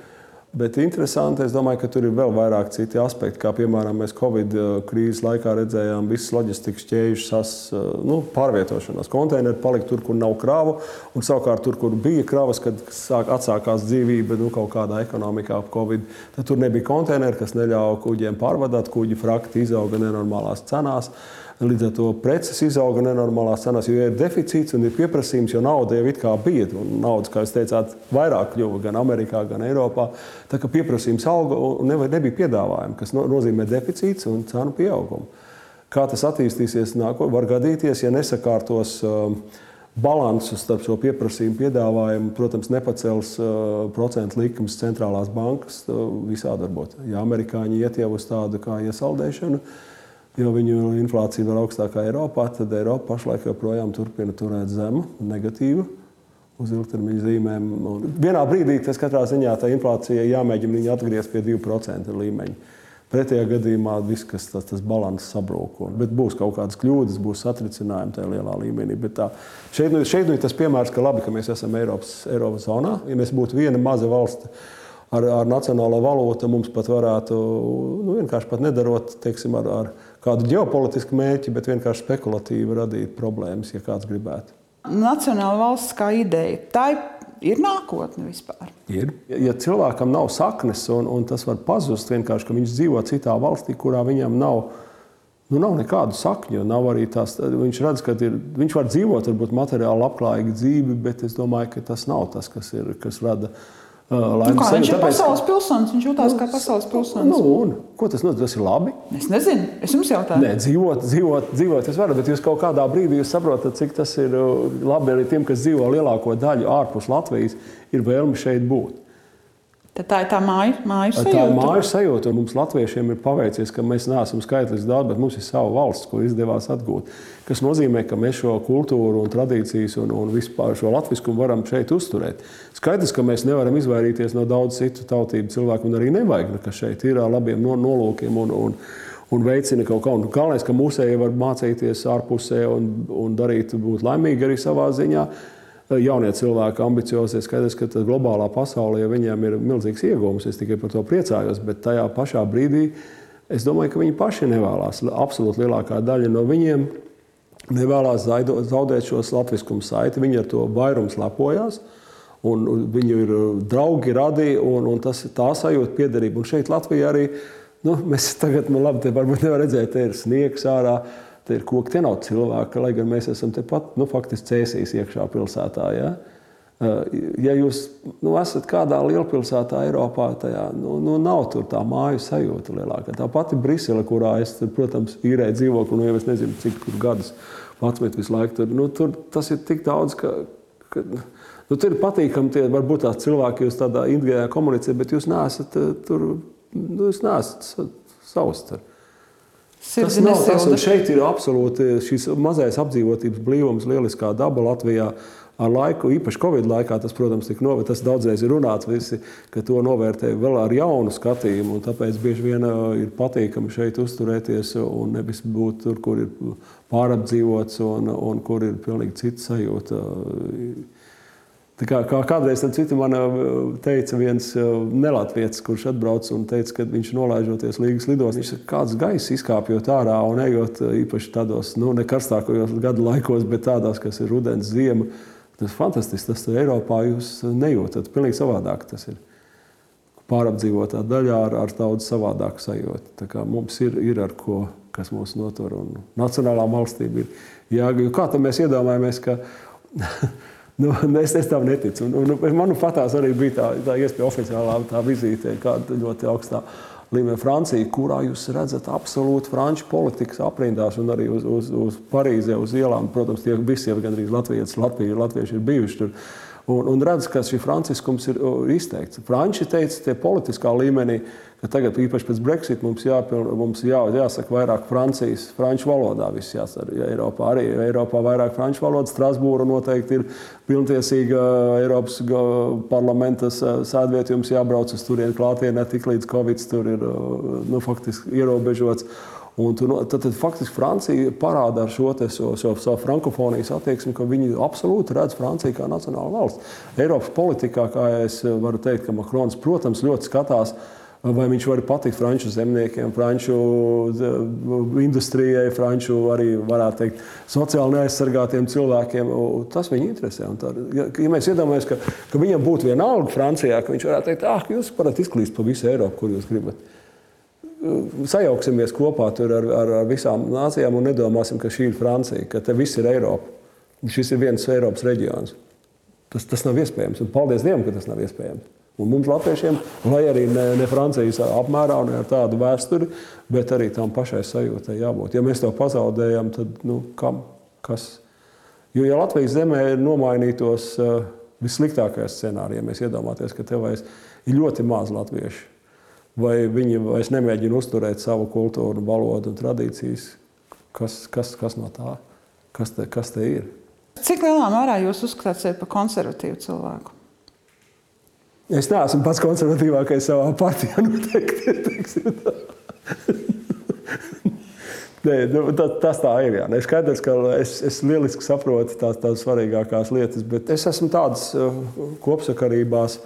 Bet interesanti, es domāju, ka tur ir vēl vairāk citi aspekti, kā piemēram mēs Covid uh, krīzes laikā redzējām visas loģistikas ķēžu sas, uh, nu, pārvietošanos. Konteineri palika tur, kur nav kravu, un savukārt tur, kur bija kravas, kad sāk, atsākās dzīvība nu, kaut kādā ekonomikā ap Covid, tad tur nebija konteineri, kas neļāva kuģiem pārvadāt, kuģi frakti izauga nenormālās cenās. Līdz ar to preces izauga nenormālās cenās, jo ir deficīts un ir pieprasījums, jo nauda jau it kā bija. Un naudas, kā jūs teicāt, vairāk kļuva gan Amerikā, gan Eiropā. Tā kā pieprasījums auga un nebija piedāvājuma, kas nozīmē deficīts un cenu pieaugumu. Kā tas attīstīsies nākotnē, var gadīties, ja nesakārtos uh, balansu starp šo pieprasījumu, piedāvājumu. Protams, nepacels uh, procentu likmes centrālās bankas uh, visādi varbūt. Ja amerikāņi iet jau uz tādu kā iesaldēšanu, uh, jo viņu inflācija ir augstākā Eiropā, tad Eiropa pašlaik joprojām turpina turēt zemu, negatīvu. Uz ilgtermiņa zīmēm. Un vienā brīdī tas katrā ziņā tā inflācija jāmēģina viņu atgriezt pie 2% līmeņa. Pretējā gadījumā viss tas, tas, tas līdzsvars sabrūk. Bet būs kaut kādas kļūdas, būs satricinājumi tajā lielā līmenī. Bet tā, šeit, nu, šeit nu ir tas piemērs, ka labi, ka mēs esam Eiropas, Eiropas zonā. Ja mēs būtu viena maza valsts, ar, ar nacionālo valūtu mums pat varētu nu, vienkārši pat nedarot teiksim, ar, ar kādu ģeopolitisku mērķi, bet vienkārši spekulatīvi radīt problēmas, ja kāds gribētu. Nacionāla valsts kā ideja, tā ir nākotne vispār. Ir. Ja cilvēkam nav saknes un, un tas var pazust, vienkārši ka viņš dzīvo citā valstī, kurā viņam nav. Nu, nav nekādu sakņu, nav arī tās. Viņš redz, ka ir, viņš var dzīvot, varbūt materiāli labklājīgu dzīvi, bet es domāju, ka tas nav tas, kas, ir, kas rada uh, Nu, kā, viņš ir tāpēc, pasaules pilsonis, viņš jūtas nu, kā pasaules pilsonis. Nu, un, ko tas nozīmē? Tas ir labi. Es nezinu, es jums jautāju. Nē, dzīvot, dzīvot, dzīvot es varu, bet jūs kaut kādā brīdī saprotat, cik tas ir labi arī tiem, kas dzīvo lielāko daļu ārpus Latvijas, ir vēlme šeit būt. Tad tā ir tā māju, māju sajūta. Tā ir māju sajūta. Mums, Latviešiem, ir paveicies, ka mēs neesam skaitliski daudz, bet mums ir sava valsts, ko izdevās atgūt. Tas nozīmē, ka mēs šo kultūru, un tradīcijas un, un vispār šo latviskumu varam šeit uzturēt. Skaidrs, ka mēs nevaram izvairīties no daudz citu tautību cilvēku, un arī nevajag, ka šeit ir ar labiem nolūkiem. Un, un, un veicina kaut ko. Galvenais, ka mūsēji var mācīties ārpusē un, un darīt, būt laimīgi arī savā ziņā jaunie cilvēki, ambiciozi. Skaidrs, ka globālā pasaulē viņiem ir milzīgs iegūms. Es tikai par to priecājos, bet tajā pašā brīdī es domāju, ka viņi paši nevēlas. Absolūti lielākā daļa no viņiem nevēlas zaudēt šo latviskumu saiti. Viņi ar to vairums lepojās. un viņu ir draugi, radi, un, un tas ir tā sajūta, piederība. Un šeit Latvijā arī nu, mēs tagad, man labi, te varbūt nevar redzēt, te ir sniegs ārā. Te ir koki, tie nav cilvēki, lai gan mēs esam tepat, nu, faktiski cēsīs iekšā pilsētā. Ja? Ja jūs nu, esat kādā lielpilsētā, Eiropā, tajā nu, nu, nav tur tā māju sajūta lielākā. Tā pati Brisele, kurā es, protams, īrēju dzīvokli, nu, jau es nezinu, cik gadus, 11 visu laiku tur, nu, tur tas ir tik daudz, ka. ka Nu, tur ir patīkami, tie varbūt tās cilvēki, jūs tādā individuālā komunicējat, bet jūs neesat tur, nu, jūs neesat savs. Tas nav tas, un šeit ir absolūti šis mazais apdzīvotības blīvums, lieliskā daba Latvijā. Ar laiku, īpaši Covid laikā, tas, protams, tika novērtēts. Tas daudzreiz ir runāts, visi, ka to novērtē vēl ar jaunu skatījumu. Tāpēc bieži vien ir patīkami šeit uzturēties un nevis būt tur, kur ir pārapdzīvots un, un kur ir pilnīgi cita sajūta. Kā, kā kādreiz citu man teica viens nelatvietis, kurš atbrauc un teica, ka viņš nolaižoties Līgas lidos, viņš saka, kāds gaiss izkāpjot ārā un ejot īpaši tādos, nu, ne karstākajos gadu laikos, bet tādās, kas ir rudens, ziema. Tas ir fantastiski. Tas ir Eiropā jūs nejūtat. Pilnīgi savādāk tas ir. Pārapdzīvotā daļā ar, ar daudz savādāku sajūtu. Mums ir, ir ar ko, kas mūs notur. Un nacionālā valstība ir jāgaida. Kā tam mēs iedomājamies, ka Nu, es, es tam neticu. Un, un, man patās arī bija tā, tā iespēja oficiālā tā vizīte, kāda ļoti augstā līmenī Francija, kurā jūs redzat absolūti franču politikas aprindās un arī uz, uz, uz Parīzē, uz ielām. Protams, tie visi jau gandrīz latvieši, latvieši, latvieši ir bijuši tur. Un, un redz, ka šis franciskums ir izteikts. Franči teica, ka politiskā līmenī ka tagad, īpaši pēc Brexit, mums, jāpiln, mums jā, jāsaka vairāk Francijas, franču valodā. Viss jāsaka, ja Eiropā arī Eiropā vairāk franču valodas. Strasbūra noteikti ir pilntiesīga Eiropas parlamenta sēdvieta. Jums jābrauc uz turieni klātienē, tik līdz Covid tur ir nu, faktiski ierobežots. Un tad, tad faktiski Francija parāda ar šo savu so, so frankofonijas attieksmi, ka viņi absolūti redz Franciju kā nacionālu valsts. Eiropas politikā, kā es varu teikt, ka Makrons, protams, ļoti skatās vai viņš var patikt franču zemniekiem, franču industrijai, franču arī, varētu teikt, sociāli neaizsargātiem cilvēkiem. Tas viņu interesē. Tā, ja, mēs iedomājamies, ka, ka viņam būtu viena alga Francijā, ka viņš varētu teikt, ah, jūs varat izklīst pa visu Eiropu, kur jūs gribat. Sajauksimies kopā ar, ar, ar visām nācijām un nedomāsim, ka šī ir Francija, ka te viss ir Eiropa. Šis ir viens Eiropas reģions. Tas, tas nav iespējams. Un paldies Dievam, ka tas nav iespējams. Un mums, Latviešiem, lai arī ne, ne Francijas apmērā un ar tādu vēsturi, bet arī tam pašai sajūtai jābūt. Ja mēs to pazaudējam, tad nu, kam? Kas? Jo, ja Latvijas zemē nomainītos uh, vissliktākais scenārijs, ja mēs iedomājamies, ka tev vairs ir ļoti maz latviešu, vai viņi vairs nemēģina uzturēt savu kultūru, valodu un tradīcijas, kas, kas, kas no tā? Kas te, kas te ir? Cik lielā mērā jūs uzskatāt sevi par konservatīvu cilvēku? Es neesmu pats konservatīvākais savā partijā. Noteikti, Nē, nu, tas, tas tā ir. Jā. Es skaidrs, ka es, es lieliski saprotu tās, tās svarīgākās lietas, bet es esmu tādas uh, kopsakarībās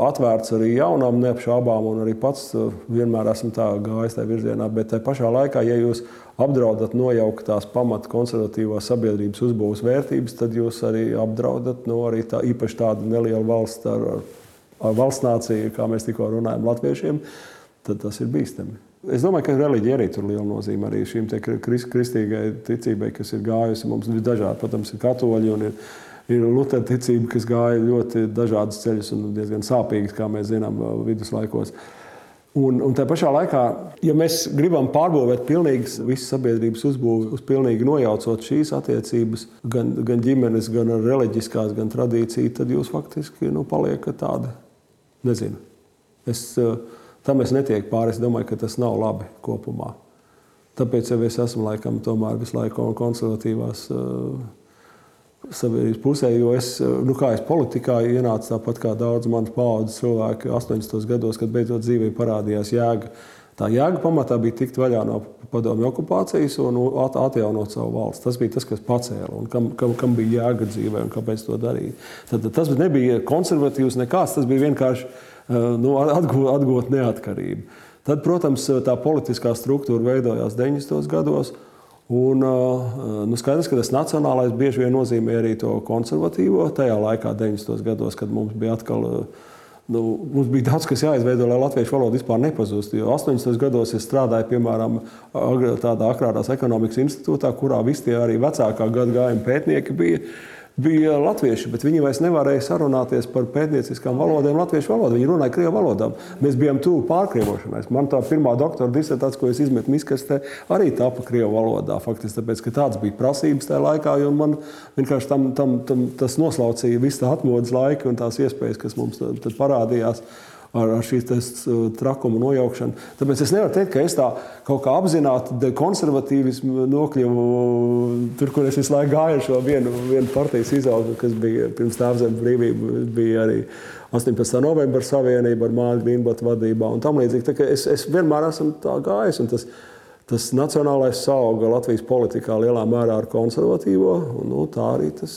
atvērts arī jaunām, neapšaubām, un arī pats uh, vienmēr esmu gājis tajā virzienā. Bet tajā pašā laikā, ja jūs apdraudat nojaukt tās pamata konservatīvās sabiedrības uzbūves vērtības, tad jūs arī apdraudat no nu, arī tā, īpaši tādu nelielu valstu ar, ar valsts nācija, kā mēs tikko runājam, latviešiem, tad tas ir bīstami. Es domāju, ka reliģija arī tur liela nozīme arī šīm kristīgai ticībai, kas ir gājusi. Mums ir dažādi, protams, ir katoļi un ir, ir Lutera ticība, kas gāja ļoti dažādas ceļus un diezgan sāpīgas, kā mēs zinām, viduslaikos. Un, un tā pašā laikā, ja mēs gribam pārbūvēt pilnīgi visas sabiedrības uzbūvi, uz pilnīgi nojaucot šīs attiecības, gan, gan ģimenes, gan reliģiskās, gan tradīcijas, tad jūs faktiski nu, paliekat tādi Nezinu. Es, eh, tam es netieku pāri. Es domāju, ka tas nav labi kopumā. Tāpēc jau es esmu laikam tomēr visu laiku konservatīvās uh, sabiedrības pusē, jo es, eh, nu, kā es politikā ienācu tāpat kā daudz manas paudzes cilvēki 80. gados, kad beidzot dzīvē parādījās jēga. Tā jēga pamatā bija tikt vaļā no padomju okupācijas un atjaunot savu valsts. Tas bija tas, kas pacēla un kam, kam, kam bija jēga dzīvē un kāpēc to darīt. Tad, tas nebija konservatīvs nekāds, tas bija vienkārši nu, atgūt, atgūt neatkarību. Tad, protams, tā politiskā struktūra veidojās 90. gados. Un, nu, skaidrs, ka tas nacionālais bieži vien nozīmē arī to konservatīvo. Tajā laikā, 90. gados, kad mums bija atkal. Nu, mums bija daudz kas jāizveido, lai latviešu valoda vispār nepazustu. Jo 80. gados es strādāju, piemēram, tādā agrārās ekonomikas institūtā, kurā visi tie arī vecākā gada gājuma pētnieki bija bija latvieši, bet viņi vairs nevarēja sarunāties par pētnieciskām valodām, latviešu valodā. Viņi runāja krievu valodā. Mēs bijām tuvu pārkrievošanai. Man tā pirmā doktora disertācija, ko es izmetu miskastē, arī tapa krievu valodā. Faktiski tāpēc, ka tāds bija prasības tajā laikā, un man vienkārši tam, tam, tam, tas noslaucīja visu tā atmodas laiku un tās iespējas, kas mums tad parādījās ar, ar šīs trakuma nojaukšanu. Tāpēc es nevaru teikt, ka es tā kaut kā apzināti konservatīvismu nokļuvu tur, kur es visu laiku gāju ar šo vienu, vienu partijas izaugsmu, kas bija pirms tēvzemes brīvība, bija arī 18. novembra savienība ar Māri Grīnbatu vadībā un tam līdzīgi. Es, es vienmēr esmu tā gājis. Tas, nacionālais sauga Latvijas politikā lielā mērā ar konservatīvo. Nu, tā arī tas,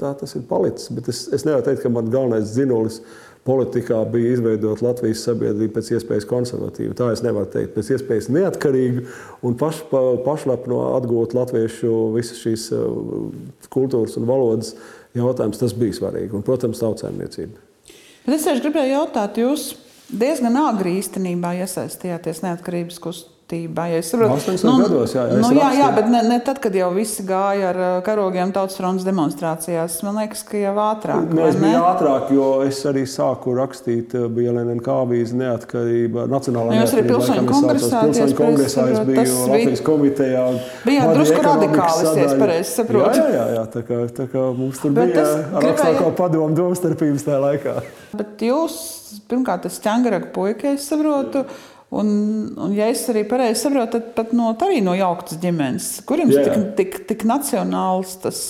tā, tas ir palicis. Bet es, es nevaru teikt, ka man galvenais dzinulis ir politikā bija izveidot Latvijas sabiedrību pēc iespējas konservatīvu. Tā es nevaru teikt, pēc iespējas neatkarīgu un paš, pa, pašlepno atgūt latviešu visas šīs uh, kultūras un valodas jautājumus. Tas bija svarīgi. Un, protams, tautsēmniecība. Bet es tieši gribēju jautāt, jūs diezgan agri īstenībā iesaistījāties neatkarības kustībā kustībai. Ja saprotu, nu, gados, jā, nu, jā, jā, bet ne, ne tad, kad jau visi gāja ar uh, karogiem tautas fronts demonstrācijās. Man liekas, ka jau ātrāk. Nu, es biju ātrāk, jo es arī sāku rakstīt uh, BLNK avīzi neatkarība, nacionālā nu, Jūs arī pilsoņu kongresā, pilsoņu kongresā es biju Latvijas komitejā. Bija drusku radikālis, ja es pareizi saprotu. Jā, jā, jā, tā kā, tā kā mums tur bet bija ar augstāko padomu domstarpības tajā laikā. Bet jūs, pirmkārt, tas ķengaraga puika, es saprotu. Jā Un, un, ja es arī pareizi saprotu, tad pat no, arī no jauktas ģimenes, kuriem ir tik, tik, tik nacionāls tas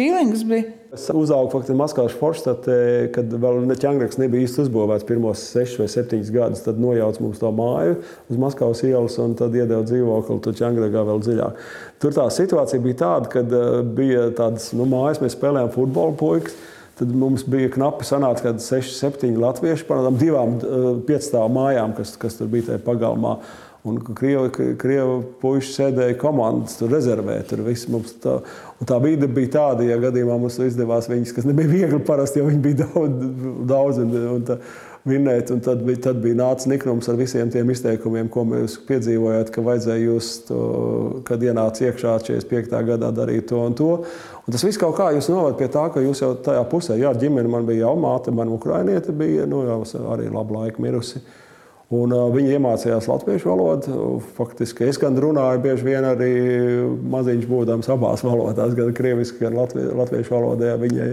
feelings bija. Es uzaugu faktiski Maskavas Forštatē, kad vēl ne ķēngraks nebija īsti uzbūvēts pirmos sešus vai septiņus gadus. Tad nojauca mums to māju uz Maskavas ielas un tad iedeva dzīvokli tur ķēngragā vēl dziļāk. Tur tā situācija bija tāda, ka eh, bija tādas nu, mājas, mēs spēlējām futbolu puikas. Tad mums bija knapi sanāca, kad 6, 7 latvieši par tādām divām eh, piecstāvu mājām, kas, kas tur bija tajā pagalmā. Un krievi, krievi puiši sēdēja komandas, tur rezervē. Tur tā, tā vide bija tāda, ja gadījumā mums izdevās viņas, kas nebija viegli parasti, jo viņi bija daudz. daudz un, un tā, vinēt. Tad bija, tad bija nācis Nikrums ar visiem tiem izteikumiem, ko mēs piedzīvojām, ka vajadzēja just, kad ienāca iekšā 45. gadā darīt to un to. Un tas viss kaut kā jūs novad pie tā, ka jūs jau tajā pusē, jā, ģimene man bija jau māte, man ukrainiete bija, nu jau arī labu laiku mirusi. Un, uh, viņi iemācījās latviešu valodu. Faktiski es gan runāju bieži vien arī maziņš būdams abās valodās, gan krieviski, gan latvie, latviešu valodā. Viņai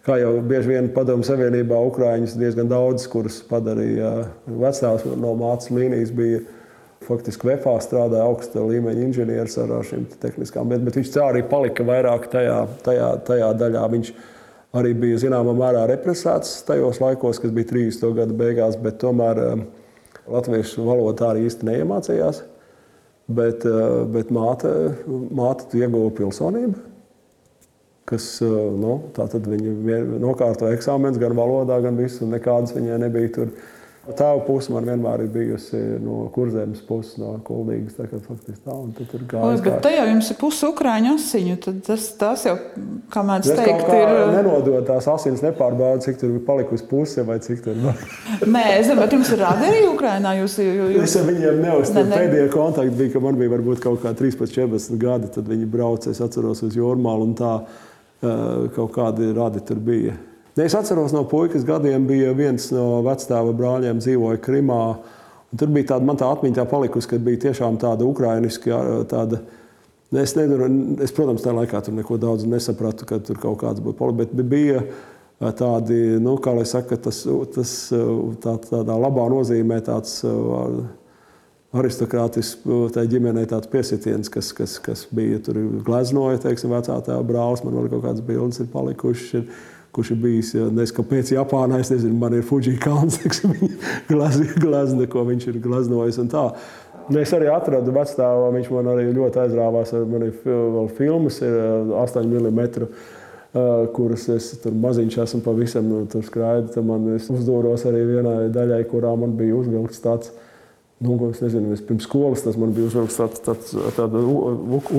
Kā jau bieži vien padomju savienībā, Ukrāņus diezgan daudz, kurus padarīja vecāks no mācības līnijas, bija faktiski VFā strādāja augsta līmeņa inženieris ar šīm tehniskām lietām, bet viņš arī palika vairāk tajā, tajā, tajā daļā. Viņš arī bija zināmā mērā represēts tajos laikos, kas bija 30. gada beigās, bet tomēr eh, latviešu valodu tā arī īsti neiemācījās. Bet, eh, bet māte, māte ieguva pilsonību kas nu, viņa nokārtoja eksāmenus gan valodā, gan visu. Nekādas viņai nebija tur. Tēva puse man vienmēr ir bijusi no kurzemes puses, no kuldīgas. Tā, tā, tā, tur gāja. Bet te jau jums ir puse ukrāņu asiņu. Tas, tas jau, kā mēdz teikt, kā ir. Nenodot tās asins, nepārbaudu, cik tur ir palikusi puse vai cik tur ir. Nē, es zinu, bet jums ir rādi arī Ukrānā. Jūs, jūs... Es ar viņiem neuzstāju. Ne, ne. Pēdējie kontakti bija, ka man bija varbūt kaut kā 13, 14 gadi, tad viņi brauca, es atceros uz Jormālu un tā kaut kādi radi tur bija. Es atceros, no puikas gadiem bija viens no vecāta brāļiem, dzīvoja Krimā. Tur bija tāda, man tā atmiņā palikusi, ka bija tiešām tāda ukrainiska. Tāda, es, nezinu, es, protams, tajā laikā tur neko daudz nesapratu, ka tur kaut kāds būtu politiski, bet bija tādi, nu, kā lai saka, tas, tas tā, tādā labā nozīmē tāds aristokrātisks tai ģimenei tāds piesitiens, kas, kas, kas bija tur gleznoja, teiksim, vecā tēva brālis. Man vēl kaut kādas bildes ir palikušas. Ir, kurš ir bijis, ja nezinu, kāpēc Japānā, es nezinu, man ir Fuji kalns, teiksim, glazna, ko viņš ir glaznojis un tā. Es arī atradu vecstāvu, viņš man arī ļoti aizrāvās. Man ir vēl filmas, ir 8 mm, kuras es tur maziņš esmu pavisam nu, skrājis. Man uzdūros arī vienai daļai, kurā man bija uzvilkts tāds Nu, es nezinu, es pirms skolas tas man bija uzrakstīts tāds, tāds, tāda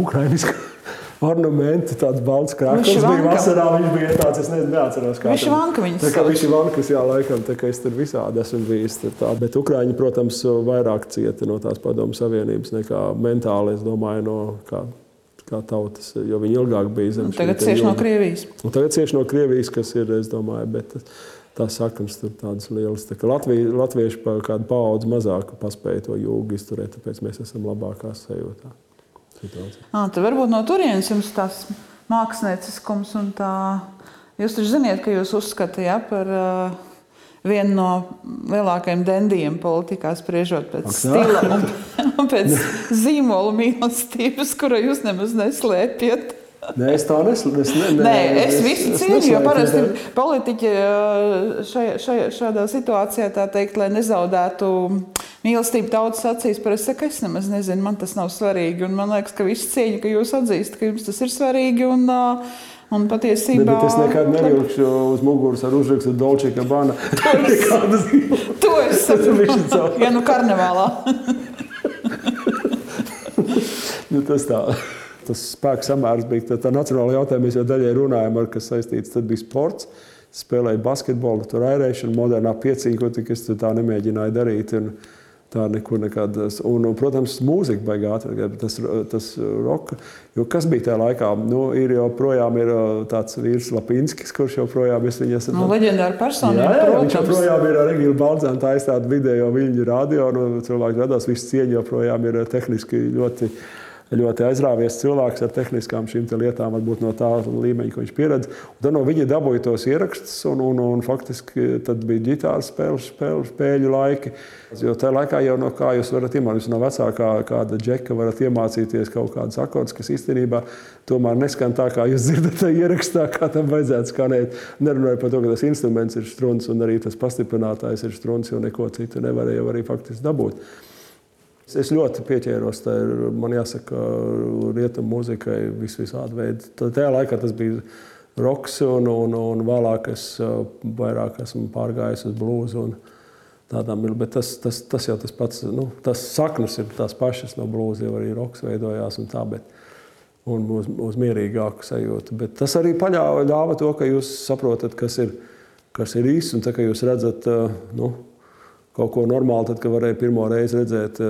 ukrainiska ornamenti, tāds balts krāklis. Tas bija vasarā, viņš bija tāds, es nezinu, neatceros, kā viņš vanka viņas. Tā kā viņš ir vankas, jā, laikam, tā kā es tur visādi esmu bijis. Tā. Bet Ukraiņi, protams, vairāk cieta no tās padomu savienības nekā mentāli, es domāju, no kā, kā tautas, jo viņi ilgāk bija zem. Tagad cieši no Krievijas. Un tagad cieši no Krievijas, kas ir, es domāju, bet tās saknes tur tādas lielas. Tā Latvija, latvieši pa kādu paudzi mazāk paspēja to jūgu izturēt, tāpēc mēs esam labākās sajūtā. À, tad varbūt no turienes jums tas mākslinieciskums un tā. Jūs taču ziniet, ka jūs uzskatāt ja, par uh, vienu no lielākajiem dendiem politikā, spriežot pēc Ak, stila un, un pēc zīmola mīlestības, kura jūs nemaz neslēpjat. Nē, es tā neslēdzu. Es, ne, ne, Nē, es, es visu cieņu, jo parasti politiķi šajā, šajā, šādā situācijā, tā teikt, lai nezaudētu mīlestību tautas acīs, parasti saka, es nemaz nezinu, man tas nav svarīgi. Un man liekas, ka viss cieņa, ka jūs atzīstat, ka jums tas ir svarīgi. Un, Un patiesībā ne, es nekad nevilkšu uz muguras ar uzrakstu Dolce Gabbana. To es saprotu. Ja nu karnevālā. nu, tas tā tas spēka samērs bija. Tā, tā nacionāla jautājuma mēs jau daļai runājam, ar kas saistīts. Tad bija sports, spēlēja basketbolu, tur airēšana, modernā piecīņa, tik es tā nemēģināju darīt. Un, Tā nekur nekad. Un, un, protams, mūzika baigā ātrāk, tas, tas roka. Jo kas bija tajā laikā? Nu, ir joprojām ir tāds vīrs Lapinskis, kurš joprojām ir viņas. Nu, leģendāra personība. Jā, jā, viņš joprojām ir ar Egilu Baldzēnu taisa tādu video viļņu radio. Nu, cilvēki radās, viss cieņa joprojām ir tehniski ļoti ļoti aizrāvies cilvēks ar tehniskām šīm lietām, varbūt no tā līmeņa, ko viņš pieredz. Un tad no viņa dabūja tos ierakstus, un, un, un faktiski tad bija ģitāras spēles, spēļu, spēļu laiki. Jo tajā laikā jau no kā jūs varat iemācīties, no vecākā kāda džeka varat iemācīties kaut kādus akordus, kas īstenībā tomēr neskan tā, kā jūs dzirdat ierakstā, kā tam vajadzētu skanēt. Nerunāju par to, ka tas instruments ir struns un arī tas pastiprinātājs ir struns, jo neko citu nevarēja arī faktiski dabūt. Es ļoti pieķēros tam, man jāsaka, rietumu mūzikai vis visādi veidi. Tajā laikā tas bija roks, un, un, un vēlāk es vairāk esmu pārgājis uz blūzu. Tādām, bet tas, tas, tas jau tas pats, nu, tas saknes ir tās pašas no blūza, jau arī roks veidojās un tā, bet un uz, uz mierīgāku sajūtu. Bet tas arī paļāva, ļāva to, ka jūs saprotat, kas ir, kas ir īsts, un tā, ka jūs redzat, nu, kaut ko normālu, tad, kad varēja pirmo reizi redzēt uh,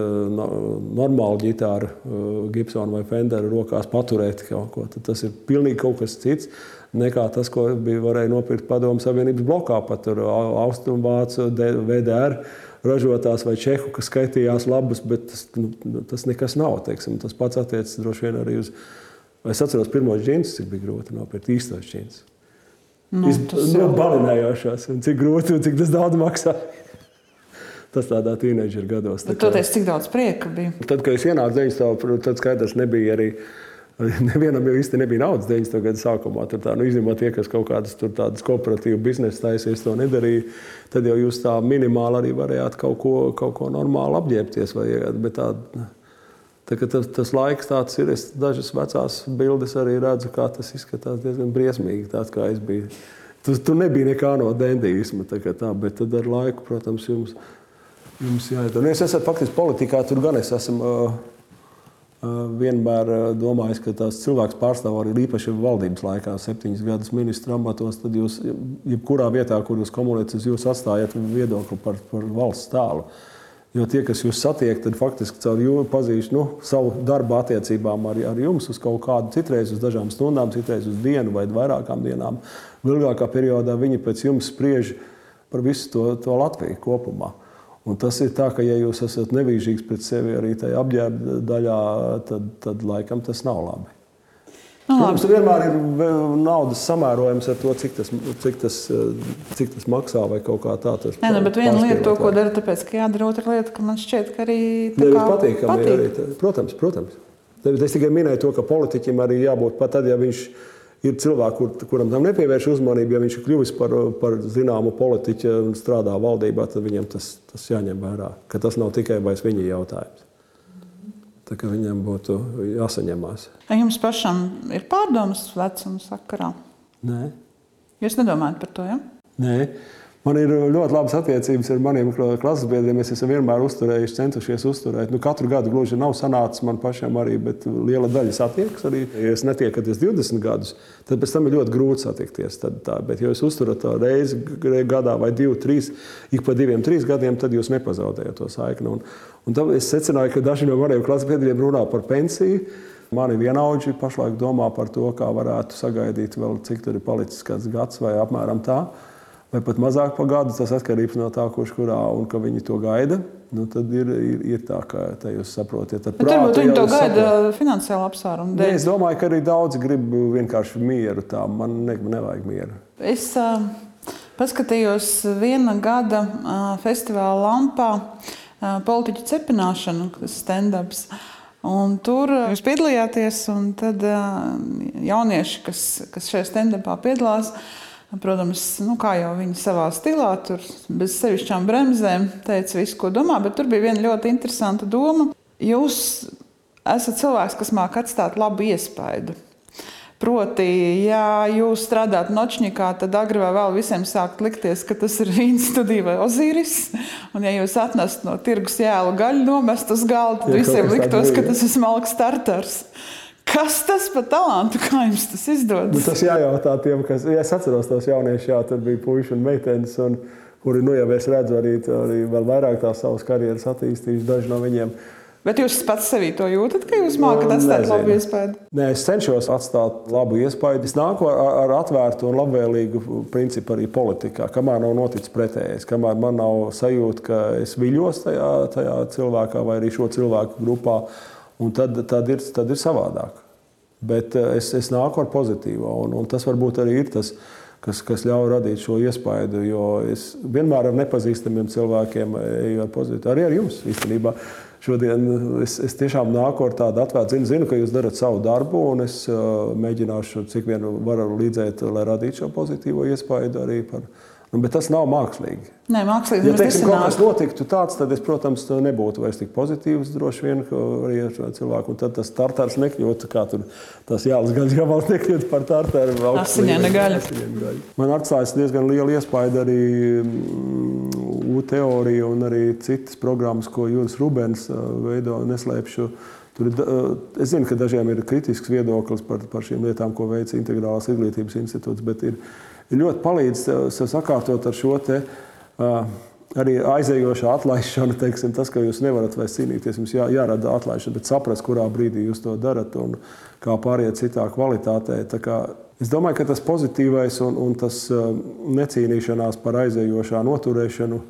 normālu ģitāru, uh, Gibsonu vai Fenderu rokās paturēt kaut ko. Tad tas ir pilnīgi kaut kas cits nekā tas, ko bija varēja nopirkt Padomu Savienības blokā, pat Austrumvācu, VDR ražotās vai čehu, kas skaitījās labas, bet tas, nu, tas nekas nav. Teiksim. Tas pats attiecas droši vien arī uz. Es atceros pirmos džinsus, cik bija grūti nopirkt īstos džinsus. Nu, tas ir nu, balinējošās, un cik grūti un cik tas daudz maksā tas tādā tīneģeru gados. Tā kā... Toties, cik daudz prieka bija? Tad, kad es ienācu 90. tad skaidrs nebija arī. Nevienam jau īsti nebija naudas 90. gada sākumā. Tur tā, nu, izņemot tie, kas kaut kādas tādas kooperatīvas biznesa taisīs, to nedarīja. Tad jau jūs tā minimāli arī varējāt kaut ko, kaut ko normāli apģērbties. Vai, bet tā, tā, tas, tas laiks tāds ir. Es dažas vecās bildes arī redzu, kā tas izskatās diezgan briesmīgi. Tāds kā es biju. Tu, tu nebija nekā no dendīsma, tā, tā, bet tad ar laiku, protams, jums ir jums jāizdara. Nu, es esmu faktiski politikā, tur gan es esmu vienmēr domājis, ka tās cilvēks pārstāv arī īpaši valdības laikā, septiņus gadus ministra amatos. Tad jūs, jebkurā vietā, kur jūs komunicējat, jūs atstājat viedokli par, par valsts tēlu. Jo tie, kas jūs satiek, tad faktiski caur jums pazīst nu, savu darbu attiecībām ar, ar jums uz kaut kādu, citreiz uz dažām stundām, citreiz uz dienu vai vairākām dienām. Ilgākā periodā viņi pēc jums spriež par visu to, to Latviju kopumā. Un tas ir tā, ka, ja jūs esat nevīžīgs pret sevi arī tajā apģērba daļā, tad, tad laikam tas nav labi. Nu, Protams, vienmēr ir naudas samērojums ar to, cik tas, cik tas, cik tas maksā vai kaut kā tā. Tas Nē, nu, bet viena lieta, to, ko dara, tāpēc, ka jādara otra lieta, ka man šķiet, ka arī tā kā patīkami patīk. arī. Protams, protams. Es tikai minēju to, ka politiķim arī jābūt pat tad, ja viņš ir ir cilvēki, kur, kuram tam nepievērš uzmanību. Ja viņš ir kļuvis par, par zināmu politiķu un strādā valdībā, tad viņam tas, tas jāņem vērā. Ka tas nav tikai viņa jautājums. Tā kā viņam būtu jāsaņemās. Vai jums pašam ir pārdomas vecuma sakarā? Nē. Jūs nedomājat par to? Ja? Nē. Man ir ļoti labas attiecības ar maniem klases biedriem. Mēs esam vienmēr uzturējuši, centušies uzturēt. Nu, katru gadu gluži nav sanācis man pašam arī, bet liela daļa satiekas arī. Ja es netiekaties 20 gadus, tad pēc tam ir ļoti grūti satikties. Tad, tā, bet, ja jūs uzturat to reizi gadā vai divu, trīs, ik pa diviem, trīs gadiem, tad jūs nepazaudējat to saikni. Un, un tad es secināju, ka daži no maniem klases biedriem runā par pensiju. Mani vienaudži pašlaik domā par to, kā varētu sagaidīt vēl, cik tur ir palicis kāds gads vai apmēram tā vai pat mazāk par gadu. Tas atkarīgs no tā, kurš kurā un ka viņi to gaida. Nu, tad ir, ir, ir tā, ka tā jūs saprotat. Turbūt viņi to gaida finansiāli apsvērumu dēļ. Es domāju, ka arī daudzi grib vienkārši mieru. Tā. Man ne, nevajag mieru. Es uh, paskatījos viena gada uh, festivāla lampā uh, politiķu cepināšanu, kas ir stand-ups. Un tur jūs piedalījāties, un tad uh, jaunieši, kas, kas šajā stand-upā piedalās, uh, Protams, nu, kā jau viņi savā stilā, tur bez sevišķām bremzēm teica visu, ko domā, bet tur bija viena ļoti interesanta doma. Jūs esat cilvēks, kas māca atstāt labu iespaidu. Proti, ja jūs strādājat nočņikā, tad agri vai vēl visiem sāk likties, ka tas ir vīns studija vai ozīris. Un ja jūs atnest no tirgus jēlu gaļu nomest uz galda, tad ja, visiem liktos, ka tas ir smalks starters. Kas tas par talantu? Kā jums tas izdodas? Nu, tas jājautā tiem, kas. Ja es atceros tos jauniešus, jā, tur bija puiši un meitenes, un, kuri, nu, jau es redzu, arī, arī vēl vairāk tās savas karjeras attīstījuši, daži no viņiem. Bet jūs pats sevī to jūtat, ka jūs mākat nu, atstāt Nezinu. labu iespēju? Nē, es cenšos atstāt labu iespēju. Es nāku ar, ar atvērtu un labvēlīgu principu arī politikā, kamēr nav noticis pretējais, kamēr man nav sajūta, ka es viļos tajā, tajā cilvēkā vai arī šo cilvēku grupā. Un tad, tad, ir, tad ir savādāk. Bet eh, es, es nāku ar pozitīvo, un, un tas varbūt arī ir tas, kas, kas ļauj radīt šo iespaidu. Jo es vienmēr ar nepazīstamiem cilvēkiem eju ar pozitīvu. Arī ar jums īstenībā. Šodien es, es tiešām nāku ar tādu atvērtu zinu, zinu, ka jūs darat savu darbu, un es uh, mēģināšu, cik vien varu līdzēt, lai radītu šo pozitīvo iespaidu arī par viņu Nu, bet tas nav mākslīgi. Nē, mākslīgi ja teiksim, kaut kas notiktu tāds, tad es, protams, nebūtu vairs tik pozitīvs droši vien arī ar šo cilvēku. Un tad tas tartārs nekļūtu, kā tur tas jālas gaļas gabals nekļūtu par tartāru. Asiņaina gaļa. Man atstājis diezgan liela iespēja arī mm, U teorija un arī citas programmas, ko Jūras Rubens veido, neslēpšu. Tur ir, es zinu, ka dažiem ir kritisks viedoklis par, par šīm lietām, ko veic Integrālās izglītības institūts, bet ir, ļoti palīdz sev sakārtot ar šo te, arī aizējošā atlaišana. Teiksim, tas, ka jūs nevarat vairs cīnīties, jums jā, jārada atlaišana, bet saprast, kurā brīdī jūs to darat un kā pāriet citā kvalitātē. Es domāju, ka tas pozitīvais un, un tas necīnīšanās par aizējošā noturēšanu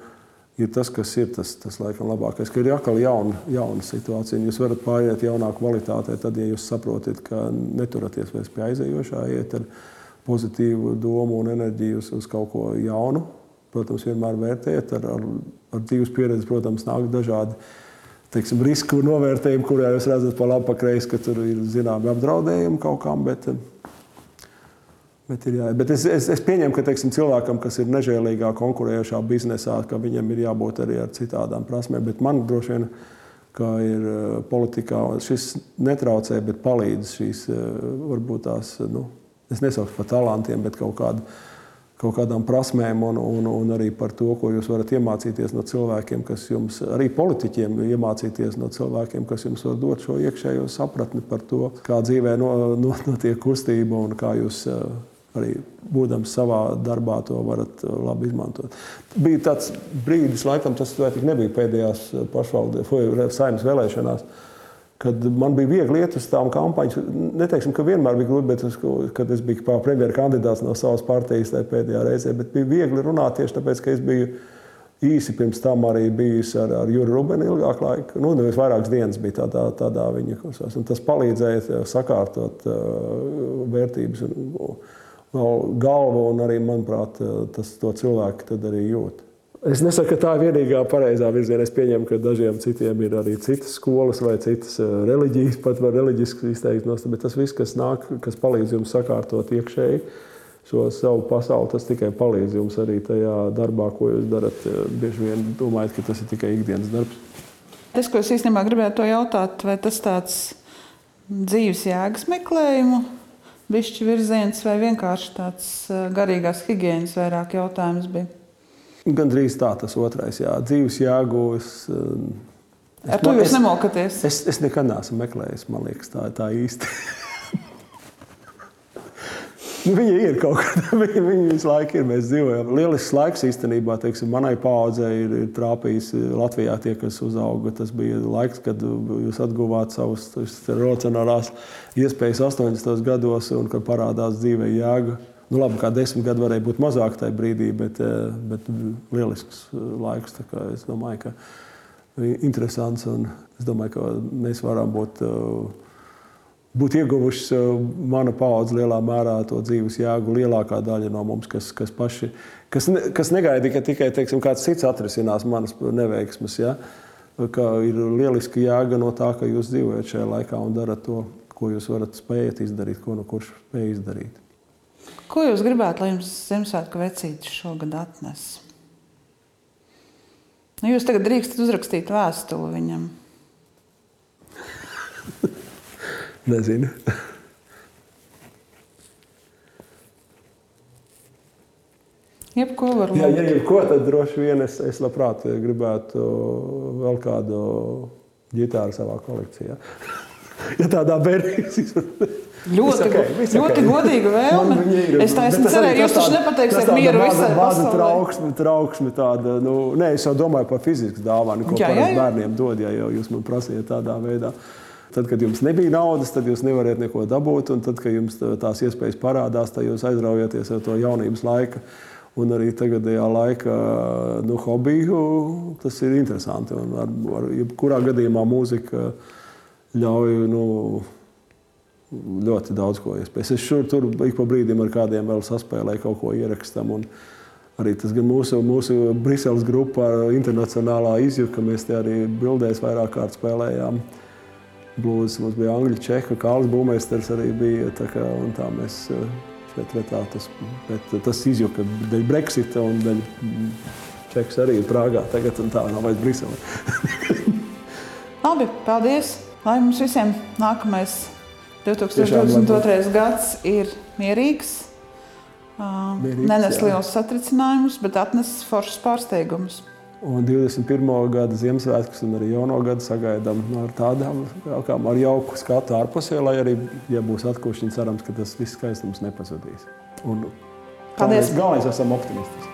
ir tas, kas ir tas, tas laikam labākais. Ka ir atkal jauna, jauna situācija. Jūs varat pāriet jaunā kvalitātē, tad, ja jūs saprotat, ka neturaties vairs pie aizējošā, iet ar pozitīvu domu un enerģiju uz, uz kaut ko jaunu. Protams, vienmēr vērtēt ar, ar, ar dzīves pieredzi, protams, nāk dažādi teiksim, risku novērtējumi, kurā jūs redzat pa labi, pa kreisi, ka tur ir zināmi apdraudējumi kaut kam. Bet, bet, ir, jā, bet es, es, es pieņemu, ka teiksim, cilvēkam, kas ir nežēlīgā konkurējošā biznesā, ka viņam ir jābūt arī ar citādām prasmēm. Bet man droši vien kā ir politikā, šis netraucē, bet palīdz šīs varbūt tās. Nu, es nesauktu par talantiem, bet kaut, kādu, kaut kādām prasmēm un, un, un arī par to, ko jūs varat iemācīties no cilvēkiem, kas jums, arī politiķiem, iemācīties no cilvēkiem, kas jums var dot šo iekšējo sapratni par to, kā dzīvē notiek no, no kustība un kā jūs eh, arī būdams savā darbā to varat eh, labi izmantot. Bija tāds brīdis, laikam tas nebija pēdējās pašvaldības vai saimnes vēlēšanās kad man bija viegli iet uz tām kampaņām. Neteiksim, ka vienmēr bija grūti, bet es, kad es biju premjeras kandidāts no savas partijas tajā pēdējā reizē, bet bija viegli runāt tieši tāpēc, ka es biju īsi pirms tam arī bijis ar, ar Juru Rubenu ilgāku laiku. Nu, nevis vairākas dienas bija tādā, tādā viņa kursās. Un tas palīdzēja sakārtot uh, vērtības un uh, galvu, un arī, manuprāt, tas to cilvēku arī jūt. Es nesaku, ka tā ir vienīgā pareizā virzienā. Es pieņemu, ka dažiem citiem ir arī citas skolas vai citas eh, reliģijas, pat var reliģiski izteikt. Bet tas viss, kas nāk, kas palīdz jums sakārtot iekšēji šo savu pasauli, tas tikai palīdz jums arī tajā darbā, ko jūs darat. Eh, bieži vien domājat, ka tas ir tikai ikdienas darbs. Tas, ko es īstenībā gribētu jautāt, vai tas tāds dzīves jēgas meklējumu bišķi virziens vai vienkārši tāds eh, garīgās higiēnas vairāk jautājums bija? Gan drīz tā, tas otrais, jā, dzīves jēgūs. Ar to jūs nemokaties? Es, es nekad neesmu meklējis, man liekas, tā, tā īsti. nu, viņa ir kaut kāda, viņa, viņa visu laiku ir. Mēs dzīvojam. Lielisks laiks īstenībā, teiksim, manai paudzei ir, ir trāpījis Latvijā tie, kas uzauga. Tas bija laiks, kad jūs atguvāt savus racionālās iespējas 80. gados un kad parādās dzīvē jēga. Nu, labi, kā desmit gadi varēja būt mazāk tajā brīdī, bet, eh, bet lielisks eh, laiks. Es domāju, ka interesants un es domāju, ka mēs varam būt, eh, būt ieguvuši mana paudze lielā mērā to dzīves jēgu. Lielākā daļa no mums, kas, kas paši, kas, ne, kas negaida, ka tikai teiksim, kāds cits atrisinās manas neveiksmes. Ja? Ka ir lieliska jēga no tā, ka jūs dzīvojat šajā laikā un darat to, ko jūs varat spēt izdarīt, ko no kurš spēj izdarīt. Ko jūs gribētu, lai jums Ziemassvētku vecītis šogad atnes? Nu, jūs tagad drīkstat uzrakstīt vēstuli viņam. Nezinu. Jebko var būt. Jā, ja jebko, tad droši vien es, es labprāt gribētu vēl kādu ģitāru savā kolekcijā. ja tādā bērnības izpratnē. Ļoti, okay, ļoti okay. godīga vēlme. Es taisnu cerēju, jūs taču nepateiksiet mieru visai pasaulē. Trauksme, trauksme tāda, nu, nē, es jau domāju par fizisku dāvanu, ko parasti bērniem dod, ja jau jūs man prasījat tādā veidā. Tad, kad jums nebija naudas, tad jūs nevarat neko dabūt, un tad, kad jums tās iespējas parādās, tad jūs aizraujaties ar to jaunības laiku. Un arī tagadējā laika nu, hobiju tas ir interesanti. Un ar, ar jebkurā gadījumā mūzika ļauj nu, ļoti daudz ko iespējas. Es šur tur ik pa brīdim ar kādiem vēl saspēlēju, kaut ko ierakstam. Un arī tas gan mūsu, mūsu Briseles grupā, internacionālā izjūta, mēs te arī bildēs vairāk kārt spēlējām. Blūzs mums bija Angļu, Čehu, Kāls Būmēsters arī bija. Tā kā, tā mēs eh, šeit retā tas, bet tas izjūta dēļ Brexita un dēļ Čehs arī ir Prāgā tagad tā nav vairs Briselē. Labi, paldies! Lai mums visiem nākamais 2022. gads ir mierīgs. mierīgs nenes liels satricinājumus, bet atnes foršus pārsteigumus. Un 21. gada Ziemassvētkus un arī jauno gadu sagaidām ar tādām kā ar jauku skatu ārpusē, lai arī, ja būs atkušķiņa, cerams, ka tas viss skaistums nepazudīs. Un Paldies! Galvenais, esam optimisti.